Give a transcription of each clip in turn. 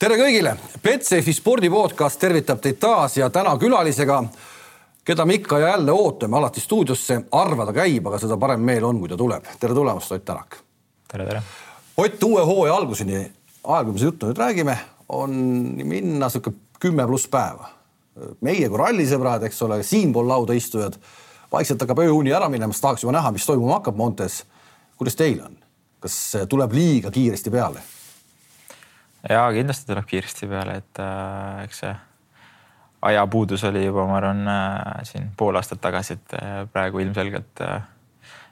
tere kõigile, Betsafe spordipodcast tervitab teid taas ja täna külalisega, keda me ikka ja jälle ootame alati stuudiosse, harva ta käib, aga seda parem meel on, kui ta tuleb. tere tulemast, Ott Tänak. tere, tere. Ott, uue hooaja alguseni, aeg, kui me seda juttu nüüd räägime, on minna sihuke kümme pluss päeva. meie kui rallisõbrad, eks ole, siinpool lauda istujad, vaikselt hakkab ööuni ära minema, siis tahaks juba näha, mis toimuma hakkab Montes. kuidas teil on, kas tuleb liiga kiiresti peale? Ja kindlasti tuleb kiiresti peale, et äh, eks see ajapuudus oli juba, ma arvan äh,, siin pool aastat tagasi, et äh, praegu ilmselgelt äh,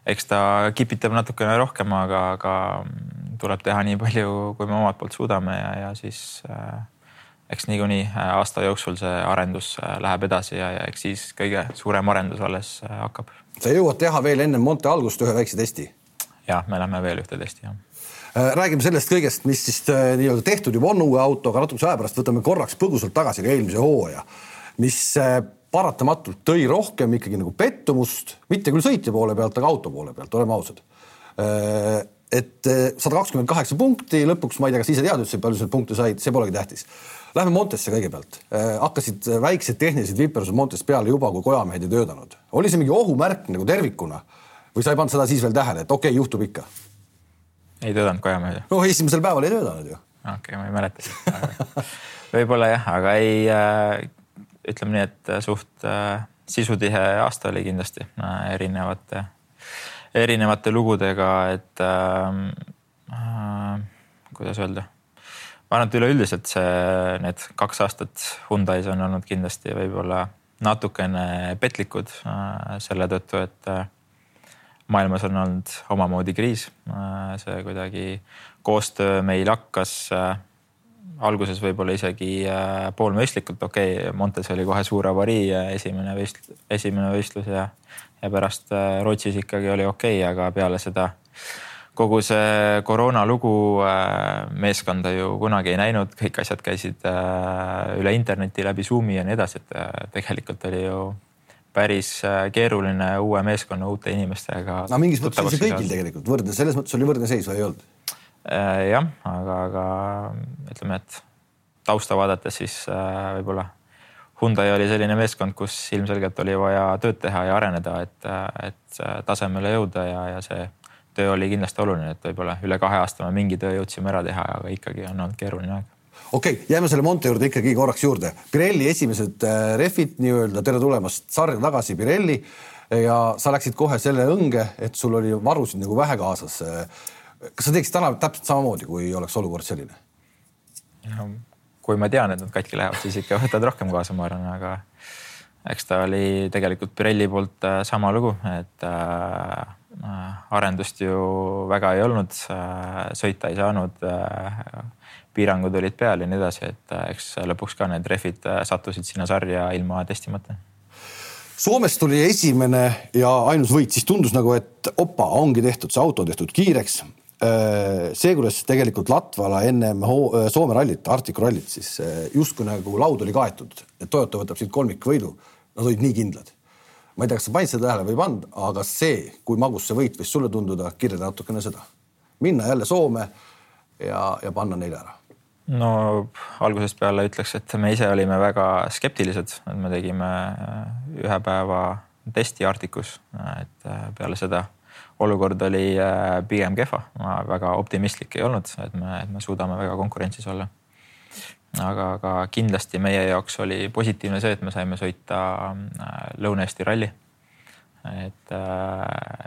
eks ta kipitab natukene rohkem, aga, aga tuleb teha nii palju, kui me omalt poolt suudame ja, ja siis äh, eks niikuinii äh, aasta jooksul see arendus äh, läheb edasi ja, ja eks siis kõige suurem arendus alles äh, hakkab. sa jõuad teha veel enne Monte algust ühe väikse testi? jah, me lähme veel ühte testi, jah räägime sellest kõigest, mis siis äh, nii-öelda tehtud juba on uue autoga, natukese aja pärast võtame korraks põgusalt tagasi ka eelmise hooaja, mis äh, paratamatult tõi rohkem ikkagi nagu pettumust, mitte küll sõitja poole pealt, aga auto poole pealt, oleme ausad. et sada kakskümmend kaheksa punkti lõpuks, ma ei tea, kas ise tead üldse, palju sa punkte said, see polegi tähtis. Lähme Montesse kõigepealt, hakkasid väiksed tehnilised viperused Montes peale juba, kui kojamehed ei töötanud. oli see mingi ohumärk nagu tervikuna või sa ei pannud seda siis veel tähele, et okei okay,, juhtub ikka ei töötanud kojamehed? no esimesel päeval ei töötanud ju. okei okay,, ma ei mäleta seda. võib-olla jah, aga ei äh,, ütleme nii, et suht äh, sisutihe aasta oli kindlasti äh, erinevate, erinevate lugudega, et äh, äh, kuidas öelda ma arvan, et üleüldiselt see, need kaks aastat Hyundai's on olnud kindlasti võib-olla natukene petlikud äh, selle tõttu, et äh, maailmas on olnud omamoodi kriis. see kuidagi koostöö meil hakkas äh, alguses võib-olla isegi äh, poolmõistlikult, okei okay,, Montes oli kohe suur avarii, esimene võist-, esimene võistlus ja, ja pärast äh, Rootsis ikkagi oli okei okay,, aga peale seda kogu see koroona lugu meeskonda ju kunagi ei näinud, kõik asjad käisid üle interneti läbi Zoomi ja nii edasi, et tegelikult oli ju päris äh, keeruline uue meeskonna uute inimestega. no mingis mõttes oli see kõigil tegelikult võrdne, selles mõttes oli võrdne seis või ei olnud? Äh, jah, aga, aga ütleme, et tausta vaadates siis äh, võib-olla Hyundai oli selline meeskond, kus ilmselgelt oli vaja tööd teha ja areneda, et, et tasemele jõuda ja, ja see töö oli kindlasti oluline, et võib-olla üle kahe aasta me mingi töö jõudsime ära teha, aga ikkagi on olnud keeruline aeg okei okay,, jääme selle Monte juurde ikkagi korraks juurde. Pirelli esimesed äh, rehvid nii-öelda, tere tulemast sarja tagasi Pirelli ja sa läksid kohe selle õnge, et sul oli varusid nagu vähe kaasas. kas sa teeksid täna täpselt samamoodi, kui oleks olukord selline? kui ma tean, et nad katki lähevad, siis ikka võtad rohkem kaasa, ma arvan, aga eks ta oli tegelikult Pirelli poolt äh, sama lugu, et äh, arendust ju väga ei olnud äh,, sõita ei saanud äh, piirangud olid peal ja nii edasi, et äh, eks lõpuks ka need rehvid äh, sattusid sinna sarja ilma testimata. Soomes tuli esimene ja ainus võit, siis tundus nagu, et opa, ongi tehtud, see auto on tehtud kiireks. Äh, see, kuidas tegelikult Latvala ennem Soome rallit, Arctic rallit, siis justkui nagu laud oli kaetud, et Toyota võtab siit kolmikvõidu. Nad olid nii kindlad. ma ei tea, kas sa panid seda tähele või ei pannud, aga see, kui magus see võit võis sulle tunduda, kirjelda natukene seda. minna jälle Soome ja, ja panna neile ära no algusest peale ütleks, et me ise olime väga skeptilised, et me tegime äh, ühe päeva testi Arcticus, et äh, peale seda olukord oli äh, pigem kehva, ma väga optimistlik ei olnud, et me, et me suudame väga konkurentsis olla. aga, aga kindlasti meie jaoks oli positiivne see, et me saime sõita Lõuna-Eesti ralli. et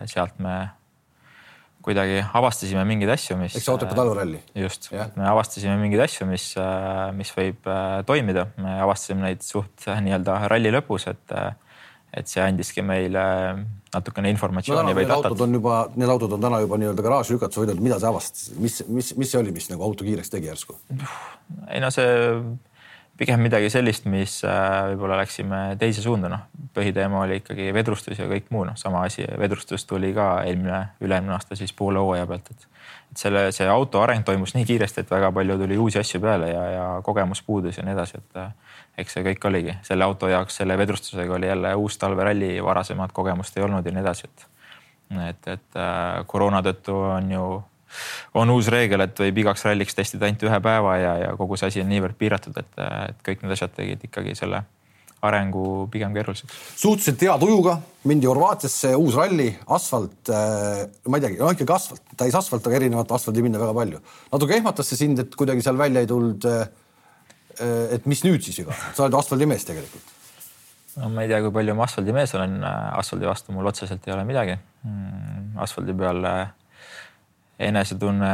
sealt me kuidagi avastasime mingeid asju, mis. eks Otepää taluralli. just, me avastasime mingeid asju, mis, äh, mis võib äh, toimida, me avastasime neid suht äh, nii-öelda ralli lõpus, et, et see andiski meile natukene informatsiooni no, või datat. autod on juba, need autod on täna juba nii-öelda garaaži lükatud, sa võid öelda, mida sa avastasid, mis, mis, mis see oli, mis nagu auto kiireks tegi järsku? ei no see pigem midagi sellist, mis äh, võib-olla läksime teise suunda, noh, põhiteema oli ikkagi vedrustus ja kõik muu, noh, sama asi, vedrustus tuli ka eelmine, üle-eelmine aasta siis poole hooaja pealt, et et selle, see auto areng toimus nii kiiresti, et väga palju tuli uusi asju peale ja, ja kogemus puudus ja nii edasi, et äh, eks see kõik oligi. Selle auto jaoks, selle vedrustusega oli jälle uus talveralli, varasemat kogemust ei olnud ja nii edasi, et et, et äh, koroona tõttu on ju on uus reegel, et võib igaks ralliks testida ainult ühe päeva ja, ja kogu see asi on niivõrd piiratud, et, et kõik need asjad tegid ikkagi selle arengu pigem keeruliseks. suhteliselt hea tujuga mindi Horvaatiasse, uus ralli, asfalt äh,, ma ei teagi, no ikkagi asfalt, täis asfalt, aga erinevat asfaldi minna väga palju. natuke ehmatas see sind, et kuidagi seal välja ei tulnud äh,. et mis nüüd siis viga, sa oled asfaldimees tegelikult. no ma ei tea, kui palju ma asfaldimees olen, asfaldi vastu mul otseselt ei ole midagi. Mm, asfaldi peal äh, enesetunne,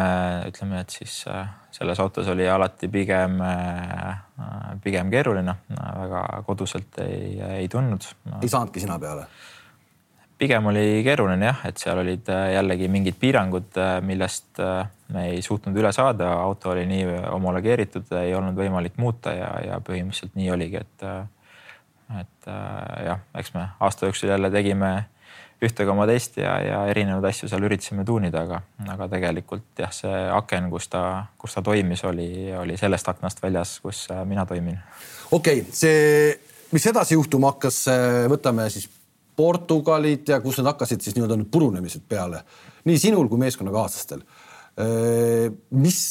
ütleme, et siis äh, selles autos oli alati pigem, äh, pigem keeruline, väga koduselt ei, ei tundnud. ei saanudki sina peale? pigem oli keeruline jah, et seal olid äh, jällegi mingid piirangud, millest me ei suutnud üle saada, auto oli nii homologeeritud, ei olnud võimalik muuta ja, ja põhimõtteliselt nii oligi, et, et jah, eks me aasta jooksul jälle tegime ühte koma teist ja, ja erinevaid asju seal üritasime tuunida, aga, aga tegelikult jah, see aken, kus ta, kus ta toimis, oli, oli sellest aknast väljas, kus äh, mina toimin. okei okay,, see, mis edasi juhtuma hakkas, võtame siis Portugalid ja kus need hakkasid siis nii-öelda need purunemised peale, nii sinul kui meeskonnakaaslastel. Äh, mis,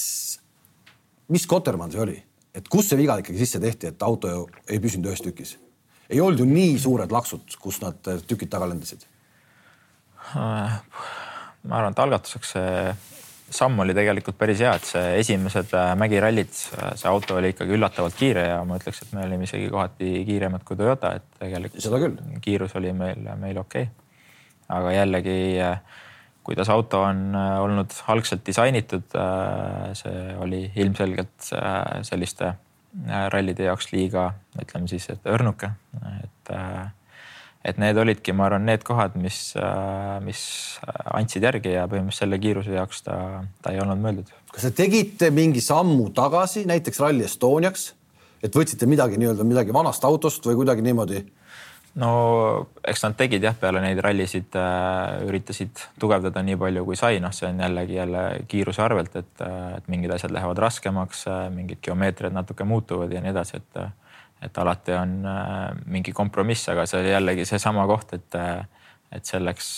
mis Kotermann see oli, et kus see viga ikkagi sisse tehti, et auto ei püsinud ühes tükis? ei olnud ju nii suured laksud, kus nad tükid taga lendasid ma arvan, et algatuseks see samm oli tegelikult päris hea, et see esimesed äh, mägirallid, äh, see auto oli ikkagi üllatavalt kiire ja ma ütleks, et me olime isegi kohati kiiremad kui Toyota, et tegelikult seda küll, kiirus oli meil, meil okei. Okay.. aga jällegi, äh, kuidas auto on olnud algselt disainitud, see oli ilmselgelt selliste rallide jaoks liiga, ütleme siis, et õrnuke, et et need olidki, ma arvan, need kohad, mis, äh, mis andsid järgi ja põhimõtteliselt selle kiiruse jaoks ta, ta ei olnud mõeldud. kas te tegite mingi sammu tagasi näiteks Rally Estoniaks, et võtsite midagi nii-öelda midagi vanast autost või kuidagi niimoodi? no eks nad tegid jah, peale neid rallisid äh, üritasid tugevdada nii palju kui sai, noh, see on jällegi jälle kiiruse arvelt, et, äh, et mingid asjad lähevad raskemaks, äh, mingid geomeetriad natuke muutuvad ja nii edasi, et et alati on äh, mingi kompromiss, aga see oli jällegi seesama koht, et, äh, et selleks,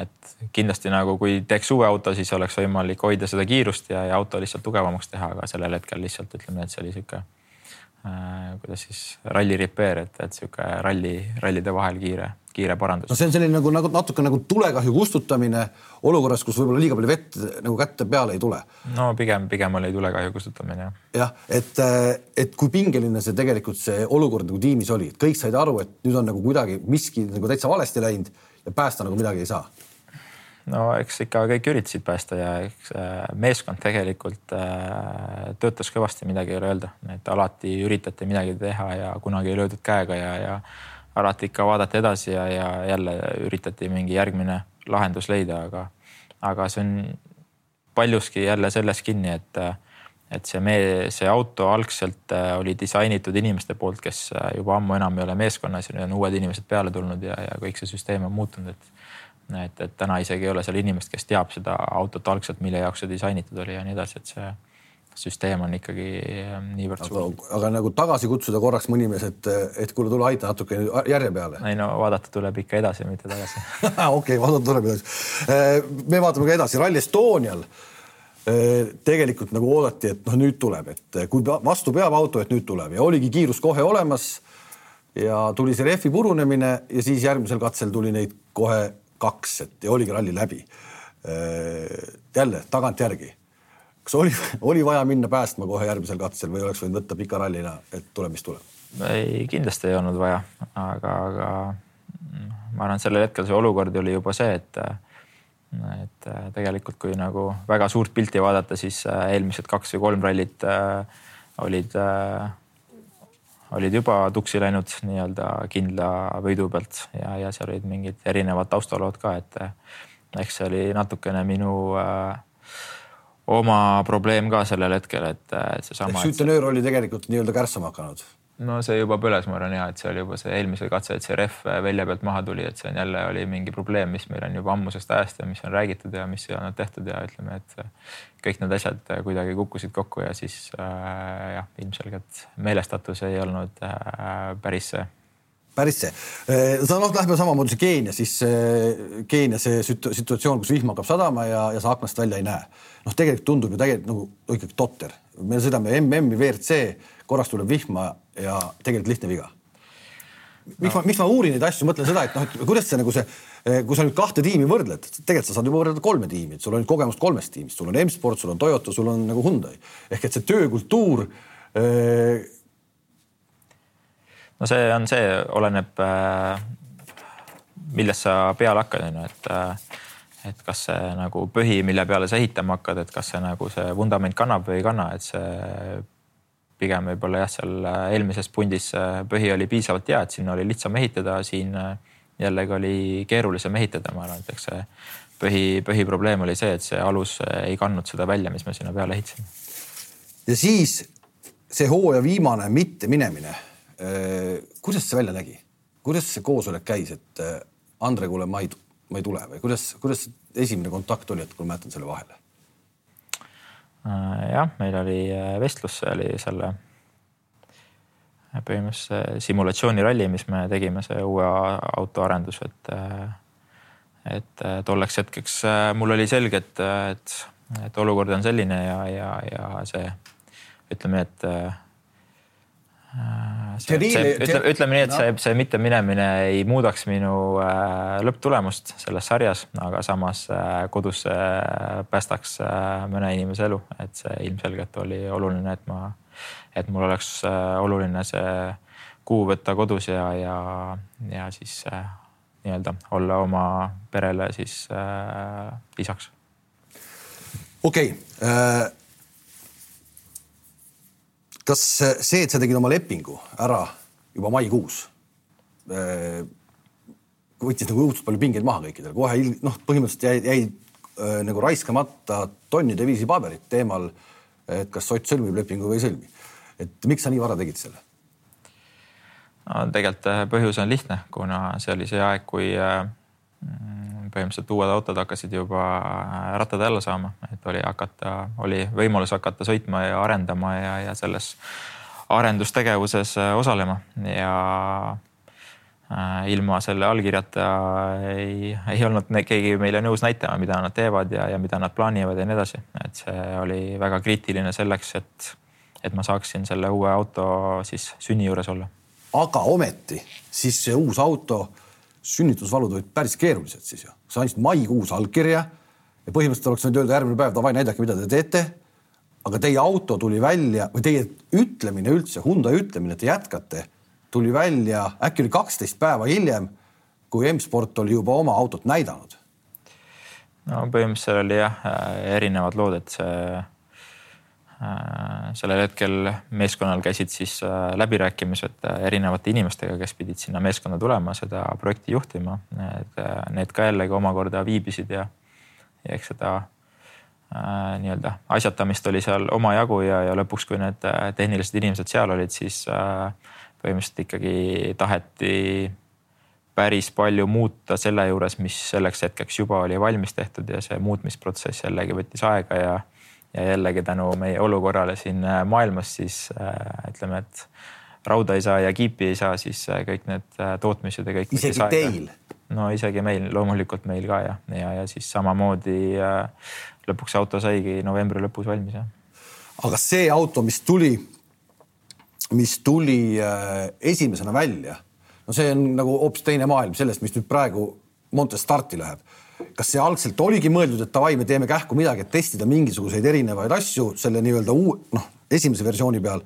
et kindlasti nagu kui teeks uue auto, siis oleks võimalik hoida seda kiirust ja, ja auto lihtsalt tugevamaks teha, aga sellel hetkel lihtsalt ütleme, et see oli sihuke äh, kuidas siis ralli repair, et, et sihuke ralli, rallide vahel kiire kiire parandus. no see on selline nagu, nagu natuke nagu tulekahju kustutamine olukorras, kus võib-olla liiga palju vett nagu kätte peale ei tule. no pigem, pigem oli tulekahju kustutamine jah. jah, et, et kui pingeline see tegelikult see olukord nagu tiimis oli, et kõik said aru, et nüüd on nagu kuidagi miski nagu täitsa valesti läinud ja päästa nagu midagi ei saa no eks ikka kõik üritasid päästa ja eks äh, meeskond tegelikult äh, töötas kõvasti, midagi ei ole öelda, et alati üritati midagi teha ja kunagi ei löödud käega ja, ja alati ikka vaadati edasi ja, ja jälle üritati mingi järgmine lahendus leida, aga, aga see on paljuski jälle selles kinni, et, et see mee, see auto algselt äh, oli disainitud inimeste poolt, kes äh, juba ammu enam ei ole meeskonnas ja nüüd on uued inimesed peale tulnud ja, ja kõik see süsteem on muutunud, et et, et täna isegi ei ole seal inimest, kes teab seda autot algselt, mille jaoks see disainitud oli ja nii edasi, et see süsteem on ikkagi ähm, niivõrd suur. aga nagu tagasi kutsuda korraks mõni mees, et, et kuule, tule aita natuke järje peale. ei no vaadata tuleb ikka edasi, mitte tagasi okei okay,, vaadata tuleb edasi. Äh, me vaatame ka edasi, Rally Estonial äh, tegelikult nagu oodati, et noh, nüüd tuleb, et kui vastu peab auto, et nüüd tuleb ja oligi kiirus kohe olemas. ja tuli see rehvi purunemine ja siis järgmisel katsel tuli neid kohe kaks, et ja oligi ralli läbi. Jälle tagantjärgi kas oli, oli vaja minna päästma kohe järgmisel katsel või oleks võinud võtta pika rallina, et tuleb, mis tuleb? ei, kindlasti ei olnud vaja, aga, aga ma arvan, et sellel hetkel see olukord oli juba see, et et tegelikult, kui nagu väga suurt pilti vaadata, siis eelmised kaks või kolm rallit äh, olid äh, olid juba tuksi läinud nii-öelda kindla võidu pealt ja, ja seal olid mingid erinevad taustalood ka, et eks see oli natukene minu äh, oma probleem ka sellel hetkel, et seesama. sütenöör oli tegelikult nii-öelda kärssama hakanud? no see juba põles, ma arvan ja et see oli juba see eelmise katse, et see rehv välja pealt maha tuli, et see on jälle oli mingi probleem, mis meil on juba ammusest ajast ja mis on räägitud ja mis ei olnud tehtud ja ütleme, et kõik need asjad kuidagi kukkusid kokku ja siis äh, jah, ilmselgelt meelestatus ei olnud äh, päris see päris see. sa noh, lähme samamoodi see Keenia, siis Keenia see situatsioon, kus vihm hakkab sadama ja, ja sa aknast välja ei näe. Noh, tegelikult tundub ju tegelikult nagu ikkagi totter. me sõidame MM-i WRC, korraks tuleb vihma ja tegelikult lihtne viga. miks no. ma, miks ma uurin neid asju, mõtlen seda, et noh, et kuidas see nagu see, kui sa nüüd kahte tiimi võrdled, tegelikult sa saad juba võrrelda kolme tiimi, et sul on kogemust kolmest tiimist, sul on M-sport, sul on Toyota, sul on nagu Hyundai ehk et see töökultuur no see on see, oleneb äh, millest sa peale hakkad, on ju, et äh, et kas see nagu põhi, mille peale sa ehitama hakkad, et kas see nagu see vundament kannab või ei kanna, et see pigem võib-olla jah, seal äh, eelmises pundis põhi oli piisavalt hea, et sinna oli lihtsam ehitada, siin jällegi oli keerulisem ehitada, ma arvan, et eks see põhi, põhiprobleem oli see, et see alus ei kandnud seda välja, mis me sinna peale ehitasime. ja siis see hooaja viimane mitteminemine. Äh, kuidas see välja nägi, kuidas see koosolek käis, et äh, Andre, kuule, ma ei, ma ei tule või kuidas, kuidas esimene kontakt oli, et kui ma jätan selle vahele? Äh, jah, meil oli vestlus, see oli selle põhimõtteliselt simulatsiooniralli, mis me tegime, see uue auto arendus, et et tolleks hetkeks mul oli selge, et, et, et olukord on selline ja, ja, ja see ütleme, et äh, see, see, ütleme, ütleme nii, et see, see mitte minemine ei muudaks minu äh, lõpptulemust selles sarjas, aga samas äh, kodus päästaks mõne inimese elu, et see ilmselgelt oli oluline, et ma, et mul oleks oluline see kuu võtta kodus ja, ja, ja siis nii-öelda olla oma perele siis äh, isaks. okei okay. äh kas see, et sa tegid oma lepingu ära juba maikuus, äh, võttis nagu õudselt palju pingeid maha kõikidel, kohe noh, põhimõtteliselt jäi, jäi äh, nagu raiskamata tonnide viisi paberit teemal, et kas Ott sõlmib lepingu või ei sõlmi. et miks sa nii vara tegid selle? no tegelikult äh, põhjus on lihtne, kuna see oli see aeg, kui põhimõtteliselt uued autod hakkasid juba rattad alla saama, et oli hakata, oli võimalus hakata sõitma ja arendama ja, ja selles arendustegevuses äh, osalema ja äh, ilma selle allkirjata ei, ei olnud keegi meile nõus näitama, mida nad teevad ja, ja mida nad plaanivad ja nii edasi. et see oli väga kriitiline selleks, et, et ma saaksin selle uue auto siis sünni juures olla. aga ometi siis see uus auto sünnitusvalud olid päris keerulised siis ju. sa andsid maikuus allkirja ja põhimõtteliselt oleks võinud öelda järgmine päev, davai, näidake, mida te teete. aga teie auto tuli välja või teie ütlemine üldse, Hyundai ütlemine, et te jätkate, tuli välja äkki oli kaksteist päeva hiljem, kui M-sport oli juba oma autot näidanud. no põhimõtteliselt oli jah erinevad lood, et see Äh, sellel hetkel meeskonnal käisid siis äh, läbirääkimised äh, erinevate inimestega, kes pidid sinna meeskonda tulema, seda projekti juhtima. et need ka jällegi omakorda viibisid ja, ja eks seda äh, nii-öelda asjatamist oli seal omajagu ja, ja lõpuks, kui need tehnilised inimesed seal olid, siis äh, põhimõtteliselt ikkagi taheti päris palju muuta selle juures, mis selleks hetkeks juba oli valmis tehtud ja see muutmisprotsess jällegi võttis aega ja ja jällegi tänu meie olukorrale siin äh, maailmas siis äh, ütleme, et rauda ei saa ja kiipi ei saa, siis äh, kõik need tootmised ja kõik. isegi teil? no isegi meil, loomulikult meil ka ja, ja, ja siis samamoodi lõpuks auto saigi novembri lõpus valmis jah. aga see auto, mis tuli, mis tuli esimesena välja, no see on nagu hoopis teine maailm sellest, mis nüüd praegu Montes starti läheb kas see algselt oligi mõeldud, et davai, me teeme kähku midagi, et testida mingisuguseid erinevaid asju selle nii-öelda uu-, noh, esimese versiooni peal.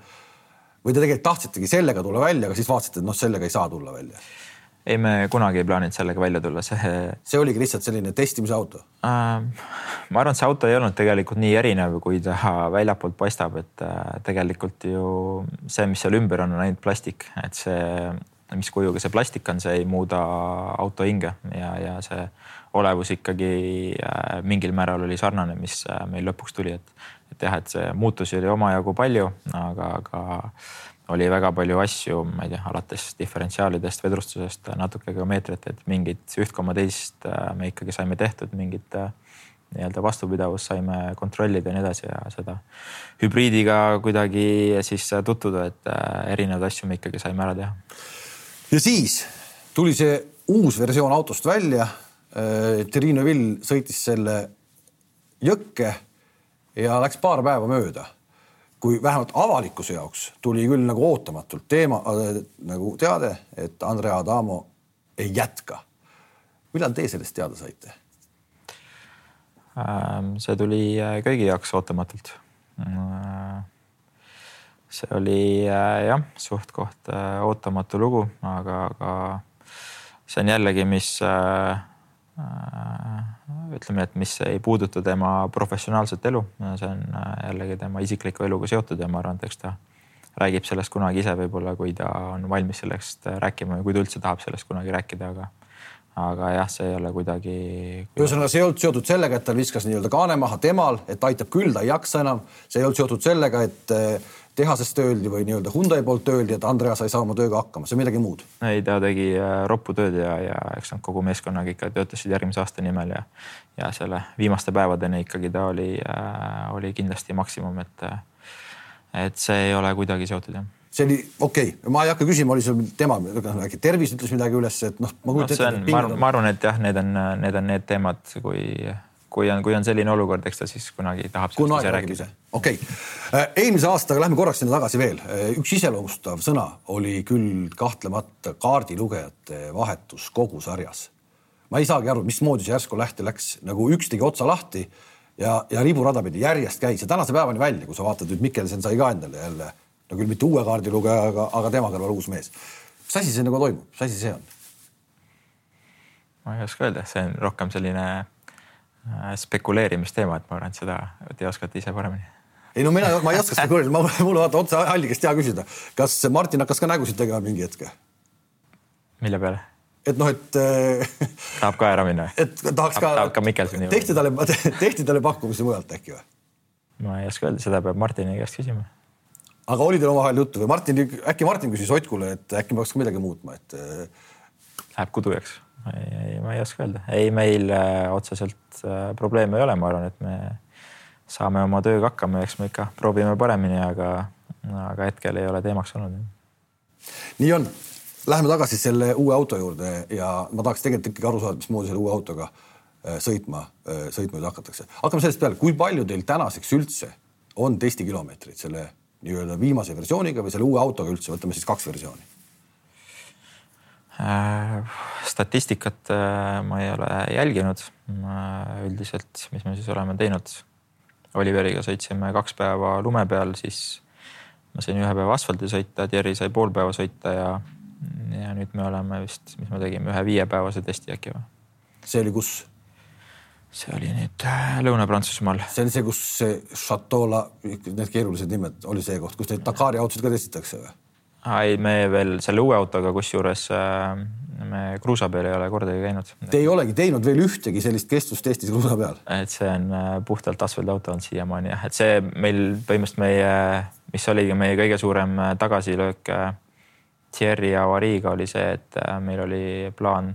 või te tegelikult tahtsitegi sellega tulla välja, aga siis vaatasite, et noh, sellega ei saa tulla välja? ei, me kunagi ei plaaninud sellega välja tulla, see. see oligi lihtsalt selline testimise auto äh,? ma arvan, et see auto ei olnud tegelikult nii erinev, kui ta väljapoolt paistab, et äh, tegelikult ju see, mis seal ümber on, on ainult plastik, et see, mis kujuga see plastik on, see ei muuda auto hinge ja, ja see olevus ikkagi äh, mingil määral oli sarnane, mis äh, meil lõpuks tuli, et, et jah, et see muutusi oli omajagu palju, aga, aga oli väga palju asju, ma ei tea, alates diferentsiaalidest, vedrustusest, natuke ka meetrit, et mingit üht koma teist äh, me ikkagi saime tehtud, mingit nii-öelda vastupidavust saime kontrollida ja nii edasi ja seda hübriidiga kuidagi siis tutvuda, et erinevaid asju me ikkagi saime ära teha ja siis tuli see uus versioon autost välja. Triinu Vill sõitis selle jõkke ja läks paar päeva mööda, kui vähemalt avalikkuse jaoks tuli küll nagu ootamatult teema äh, nagu teade, et Andrea Adamo ei jätka. millal te sellest teada saite? Ähm, see tuli äh, kõigi jaoks ootamatult. Äh, see oli äh, jah, suht-koht ootamatu lugu, aga, aga see on jällegi, mis ütleme, et mis ei puuduta tema professionaalset elu, see on jällegi tema isikliku eluga seotud ja ma arvan, et eks ta räägib sellest kunagi ise võib-olla, kui ta on valmis sellest rääkima ja kui ta üldse tahab sellest kunagi rääkida, aga aga jah, see ei ole kuidagi. ühesõnaga, see ei olnud seotud sellega, et ta viskas nii-öelda kaane maha temal, et aitab küll, ta ei jaksa enam. see ei olnud seotud sellega, et tehasest öeldi või nii-öelda Hyundai poolt öeldi, et Andrea sai saama tööga hakkama, see on midagi muud. ei, ta tegi eh, roppu tööd ja, ja eks nad kogu meeskonnaga ikka töötasid järgmise aasta nimel ja, ja selle viimaste päevadeni ikkagi ta oli äh,, oli kindlasti maksimum, et, et see ei ole kuidagi seotud jah see oli okei okay., ma ei hakka küsima, oli sul tema äkki tervis ütles midagi üles, et noh, ma kujutan no, ette. ma, ma arvan, et jah, need on, need on need teemad, kui, kui on, kui on selline olukord, eks ta siis kunagi tahab. kunagi räägib ise, okei okay.. Äh, eelmise aastaga lähme korraks sinna tagasi veel. Äh, üks iseloomustav sõna oli küll kahtlemata kaardilugejate vahetus kogu sarjas. ma ei saagi aru, mismoodi see järsku lahti läks, nagu üks tegi otsa lahti ja, ja riburada pidi järjest käis ja tänase päevani välja, kui sa vaatad nüüd Mikkelsen sai ka endale jälle no küll mitte uue kaardilugejaga, aga tema kõrval uus mees. mis asi see nagu toimub, mis asi see on? ma ei oska öelda, see on rohkem selline spekuleerimisteema, et ma arvan, et seda te oskate ise paremini. ei no mina, ma ei oska spekuleerida, mulle vaata otse allikest hea küsida, kas Martin hakkas ka nägusid tegema mingi hetk? mille peale? et noh, et äh, tahab ka ära minna? et tahaks ka, tahab ka Mikkelsoni. tehti talle, tehti talle pakkumisi mujalt äkki või? ma ei oska öelda, seda peab Martini käest küsima aga oli teil omavahel juttu või Martin, äkki Martin küsis Otkule, et äkki peaks ka midagi muutma, et. Äh, Läheb kudujaks, ei, ma ei oska öelda, ei, meil äh, otseselt äh, probleeme ei ole, ma arvan, et me saame oma tööga hakkama, eks me ikka proovime paremini, aga, aga hetkel ei ole teemaks olnud. nii on, läheme tagasi selle uue auto juurde ja ma tahaks tegelikult ikkagi aru saada, mismoodi selle uue autoga sõitma, sõitma nüüd hakatakse. hakkame sellest peale, kui palju teil tänaseks üldse on testikilomeetreid selle nii-öelda viimase versiooniga või selle uue autoga üldse, võtame siis kaks versiooni äh,? Statistikat äh, ma ei ole jälginud. üldiselt, mis me siis oleme teinud? Oliveriga sõitsime kaks päeva lume peal, siis ma sain ühe päeva asfaldi sõita, Thierry sai pool päeva sõita ja, ja nüüd me oleme vist, mis me tegime, ühe viiepäevase testi äkki või? see oli kus? see oli nüüd äh, Lõuna-Prantsusmaal. see oli see, kus see Chateau, need keerulised nimed, oli see koht, kus neid Dakari autosid ka testitakse või? Ei, me veel selle uue autoga, kusjuures äh, me kruusa peal ei ole kordagi käinud. Te ei olegi teinud veel ühtegi sellist kestvustesti kruusa peal? et see on äh, puhtalt asfaltauto olnud siiamaani jah, et see meil põhimõtteliselt meie, mis oligi meie kõige suurem tagasilöök Thierry avariiga oli see, et meil oli plaan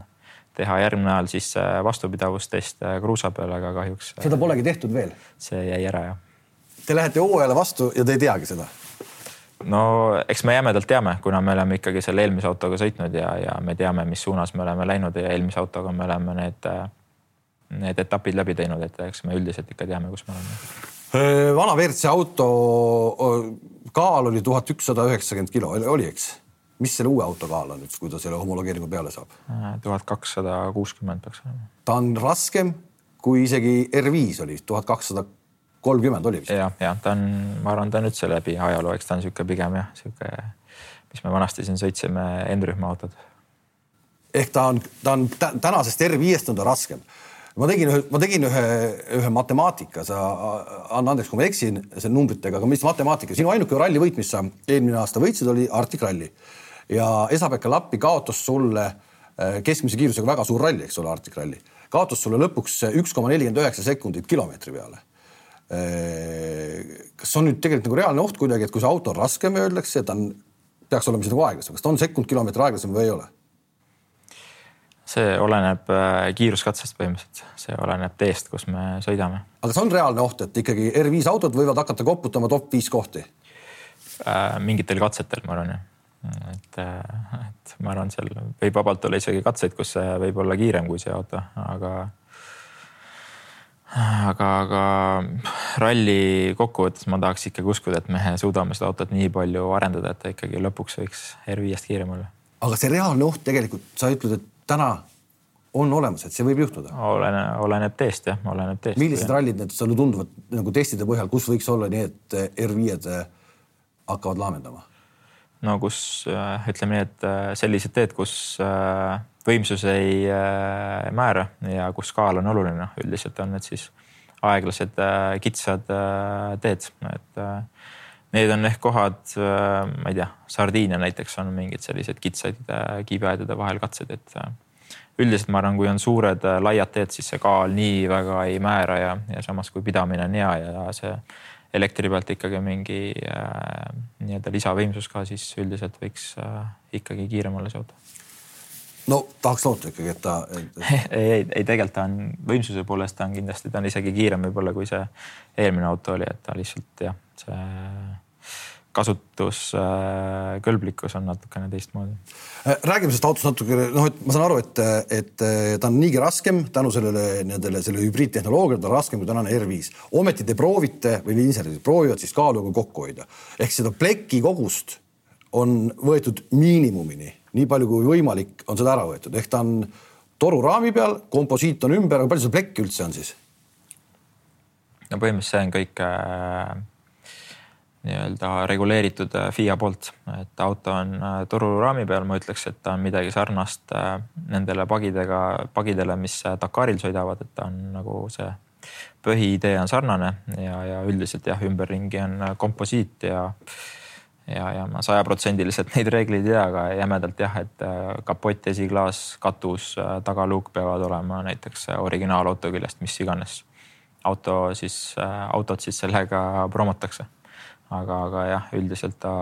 teha järgmine nädal siis äh, vastupidavustest äh, kruusa peal, aga kahjuks. Äh, seda polegi tehtud veel? see jäi ära jah. Te lähete hooajale vastu ja te ei teagi seda? No eks me jämedalt teame, kuna me oleme ikkagi selle eelmise autoga sõitnud ja, ja me teame, mis suunas me oleme läinud ja eelmise autoga me oleme need, need etapid läbi teinud, et eks me üldiselt ikka teame, kus me oleme. vana WRC auto kaal oli tuhat ükssada üheksakümmend kilo, oli, eks? mis selle uue auto kaal on nüüd, kui ta selle homologeeringu peale saab? tuhat kakssada kuuskümmend peaks olema. ta on raskem kui isegi R5 oli, tuhat kakssada kolmkümmend oli vist. jah, jah, ta on, ma arvan, ta on üldse läbi ajaloo, eks ta on niisugune pigem jah, niisugune, mis me vanasti siin sõitsime N-rühma autod. ehk ta on, ta on tänasest R5-st on ta raskem ma tegin ühe, ma tegin ühe, ühe matemaatika, sa anna andeks, kui ma eksin selle numbritega, aga mis matemaatika, sinu ainuke rallivõit, mis sa eelmine aasta võitsid, oli Arctic Rally ja Esa-Pekka Lappi kaotas sulle äh, keskmise kiirusega väga suur ralli, eks ole, Arctic Rally, kaotas sulle lõpuks üks koma nelikümmend üheksa sekundit kilomeetri peale. Äh, kas on nüüd tegelikult nagu reaalne oht kuidagi, et kui see auto on raskem, öeldakse, ta on, peaks olema siis nagu aeglasem, kas ta on sekund kilomeetri aeglasem või ei ole? see oleneb äh, kiiruskatsest põhimõtteliselt, see oleneb teest, kus me sõidame. aga kas on reaalne oht, et ikkagi R5 autod võivad hakata koputama top viis kohti? mingitel katsetel, ma arvan jah et, et ma arvan, seal võib vabalt olla isegi katseid, kus see võib olla kiirem kui see auto, aga aga, aga ralli kokkuvõttes ma tahaks ikkagi uskuda, et me suudame seda autot nii palju arendada, et ta ikkagi lõpuks võiks R5-st kiirem olla. aga see reaalne oht tegelikult, sa ütled, et täna on olemas, et see võib juhtuda? oleneb, oleneb teest jah, oleneb teest. millised rallid need sulle tunduvad nagu testide põhjal, kus võiks olla nii, et R5-d hakkavad laamendama? No kus ütleme nii, et sellised teed, kus võimsus ei äh, määra ja kus kaal on oluline, noh üldiselt on need siis aeglased äh, kitsad äh, teed, et need on ehk kohad, ma ei tea, Sardiinia näiteks on mingid sellised kitsaid kiibiaedade vahel katsed, et üldiselt ma arvan, kui on suured laiad teed, siis see kaal nii väga ei määra ja, ja samas kui pidamine on hea ja see elektri pealt ikkagi mingi äh, nii-öelda lisavõimsus ka, siis üldiselt võiks äh, ikkagi kiirem olla see auto no tahaks loota ikkagi, et ta et.... ei, ei, ei tegelikult ta on võimsuse poolest ta on kindlasti, ta on isegi kiirem võib-olla kui see eelmine auto oli, et ta lihtsalt jah, see kasutuskõlblikkus on natukene teistmoodi. räägime sellest autost natuke, noh, et ma saan aru, et, et ta on niigi raskem tänu sellele nendele, selle hübriidtehnoloogiale, ta on raskem kui tänane R5. ometi te proovite või insenerid proovivad siis kaaluga kokku hoida ehk seda pleki kogust on võetud miinimumini nii palju kui võimalik, on seda ära võetud, ehk ta on toruraami peal, komposiit on ümber, aga palju seda plekki üldse on siis? no põhimõtteliselt see on kõik äh, nii-öelda reguleeritud äh, FIA poolt, et auto on äh, toruraami peal, ma ütleks, et ta on midagi sarnast äh, nendele pagidega, pagidele, mis Dakaril sõidavad, et ta on nagu see põhiidee on sarnane ja, ja üldiselt jah, ümberringi on komposiit ja ja, ja ma sajaprotsendiliselt neid reegleid ei tea, aga jämedalt jah, et kapott, esiklaas, katus, tagaluuk peavad olema näiteks originaalauto küljest, mis iganes auto siis, autot siis sellega promotakse. Aga, aga jah, üldiselt ta,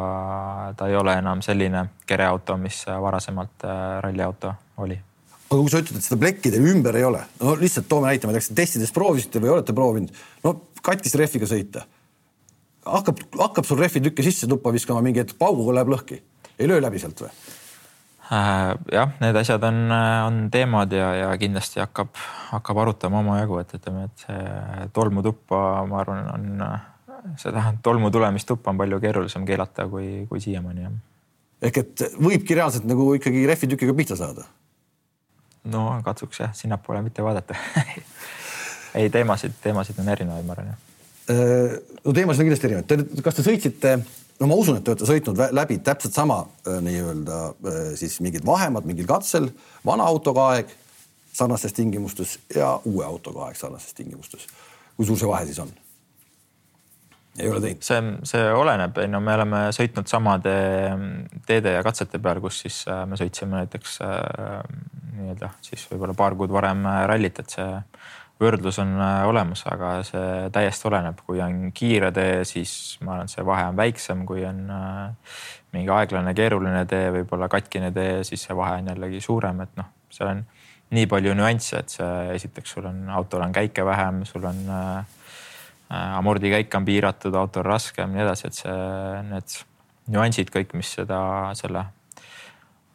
ta ei ole enam selline kereauto, mis varasemalt ralliauto oli. Aga kui sa ütled, et seda plekki teil ümber ei ole, no lihtsalt toome näite, ma ei tea, kas te testides proovisite või olete proovinud, no katkise rehviga sõita. Hakkab, hakkab sul rehvitükke sisse tuppa viskama, mingi hetk pauguga läheb lõhki, ei löö läbi sealt või? Äh, jah, need asjad on, on teemad ja, ja kindlasti hakkab, hakkab arutama omajagu, et ütleme, et see tolmutuppa, ma arvan, on seda tolmu tulemist tuppa on palju keerulisem keelata kui, kui siiamaani jah. ehk et võibki reaalselt nagu ikkagi rehvitükiga pihta saada? no katsuks jah, sinnapoole mitte vaadata ei, teemasid, teemasid on erinevaid, ma arvan jah Äh, no teemasid on kindlasti erinevaid. kas te sõitsite, no ma usun, et te olete sõitnud läbi täpselt sama äh, nii-öelda äh, siis mingid vahemad mingil katsel, vana autoga aeg sarnastes tingimustes ja uue autoga aeg sarnastes tingimustes. kui suur see vahe siis on? Ei ole teinud? see, see oleneb, no me oleme sõitnud samade teede ja katsete peal, kus siis me sõitsime näiteks nii-öelda siis võib-olla paar kuud varem rallit, et see võrdlus on äh, olemas, aga see täiesti oleneb, kui on kiire tee, siis ma arvan, et see vahe on väiksem, kui on äh, mingi aeglane, keeruline tee, võib-olla katkine tee, siis see vahe on jällegi suurem, et noh, seal on nii palju nüansse, et see esiteks sul on, autol on käike vähem, sul on äh, äh amordikäik on piiratud, autol raskem, nii edasi, et see, need nüansid kõik, mis seda, selle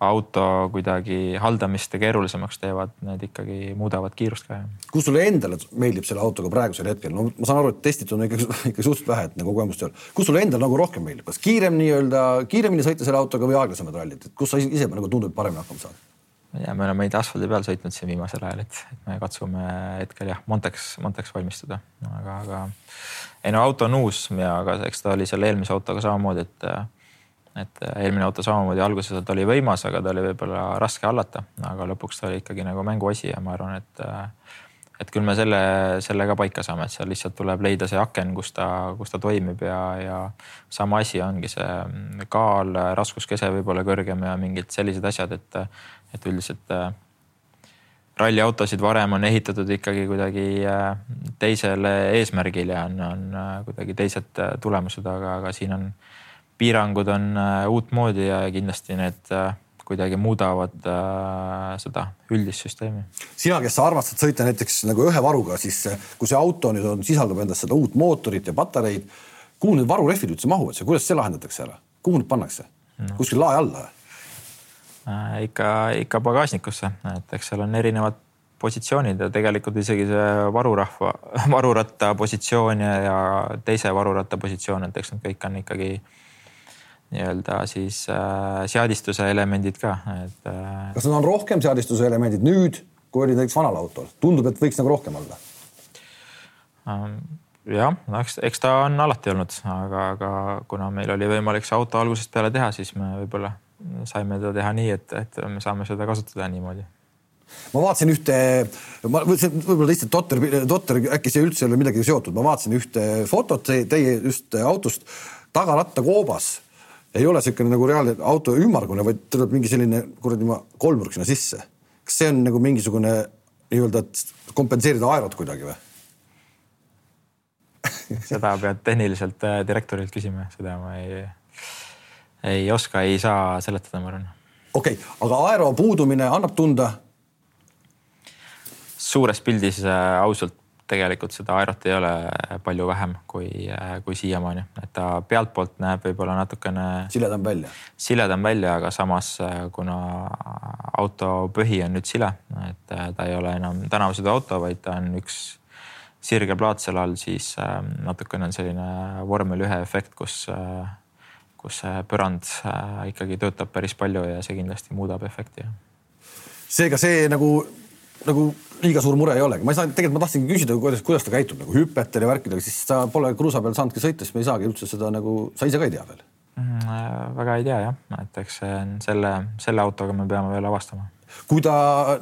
auto kuidagi haldamist keerulisemaks teevad, need ikkagi muudavad kiirust ka. kus sulle endale meeldib selle autoga praegusel hetkel, no ma saan aru, et testid on ikkagi, ikka suhteliselt vähe, et nagu kogemust ei ole. kus sulle endale nagu rohkem meeldib, kas kiirem nii-öelda, kiiremini sõita selle autoga või aeglasemad rallid, et kus sa ise nagu tundub paremini hakkama saad? Ma ei tea, me oleme neid asfaldi peal sõitnud siin viimasel ajal, et, me katsume hetkel jah, Monteks, Monteks valmistuda, aga, aga ei no auto on uus ja aga eks ta oli selle eelmise autoga samamoodi, et et eelmine auto samamoodi alguses ta oli võimas, aga ta oli võib-olla raske hallata, aga lõpuks ta oli ikkagi nagu mänguasi ja ma arvan, et et küll me selle, selle ka paika saame, et seal lihtsalt tuleb leida see aken, kus ta, kus ta toimib ja, ja sama asi ongi see mm, kaal, raskuskese võib-olla kõrgem ja mingid sellised asjad, et, et üldiselt äh, ralliautosid varem on ehitatud ikkagi kuidagi teisele eesmärgile ja on, on kuidagi teised tulemused, aga, aga siin on piirangud on äh, uutmoodi ja kindlasti need äh, kuidagi muudavad äh, seda üldist süsteemi. sina, kes sa armastad sõita näiteks nagu ühe varuga, siis kui see auto nüüd on, sisaldab endas seda uut mootorit ja patareid, kuhu need varurehvid üldse mahuvad, kuidas see lahendatakse ära, kuhu need pannakse? no. kuskil lae alla äh,? ikka, ikka pagasnikusse, et eks seal on erinevad positsioonid ja tegelikult isegi see varurahva, varuratta positsioon ja, ja teise varuratta positsioon, et eks need kõik on ikkagi nii-öelda siis äh, seadistuse elemendid ka, et äh.... kas need on rohkem seadistuse elemendid nüüd, kui oli näiteks vanal autol, tundub, et võiks nagu rohkem olla. Ähm,? jah, eks, eks ta on alati olnud, aga, aga kuna meil oli võimalik see auto algusest peale teha, siis me võib-olla saime teda teha nii, et, et me saame seda kasutada niimoodi. Ma vaatasin ühte, ma mõtlesin võib-olla lihtsalt totter, totter, äkki see üldse ei ole midagi seotud, ma vaatasin ühte fotot teie just autost, tagaratta koobas ei ole niisugune nagu reaalne auto ümmargune, vaid tuleb mingi selline kuradi kolmnurk sinna sisse. kas see on nagu mingisugune nii-öelda, et kompenseerida aerot kuidagi või? seda pead tehniliselt äh, direktorilt küsima, seda ma ei, ei oska, ei saa seletada, ma arvan. okei okay,, aga aero puudumine annab tunda suures pildis äh, ausalt tegelikult seda aerot ei ole palju vähem kui, äh, kui siiamaani, et ta pealtpoolt näeb võib-olla natukene. siledam välja. siledam välja, aga samas äh, kuna auto põhi on nüüd sile, et ta ei ole enam tänavasõiduauto, vaid ta on üks sirge plaat seal all, siis natukene on selline vormel ühe efekt, kus, kus see põrand ikkagi töötab päris palju ja see kindlasti muudab efekti. seega see nagu nagu liiga suur mure ei olegi, ma ei saa, tegelikult ma tahtsingi küsida, kuidas, kuidas ta käitub nagu hüpetel ja värkidega, siis sa pole kruusa peal saanudki sõita, siis me ei saagi üldse seda nagu, sa ise ka ei tea veel mm,? Äh, väga ei tea jah, et eks see on selle, selle autoga me peame veel avastama. kui ta,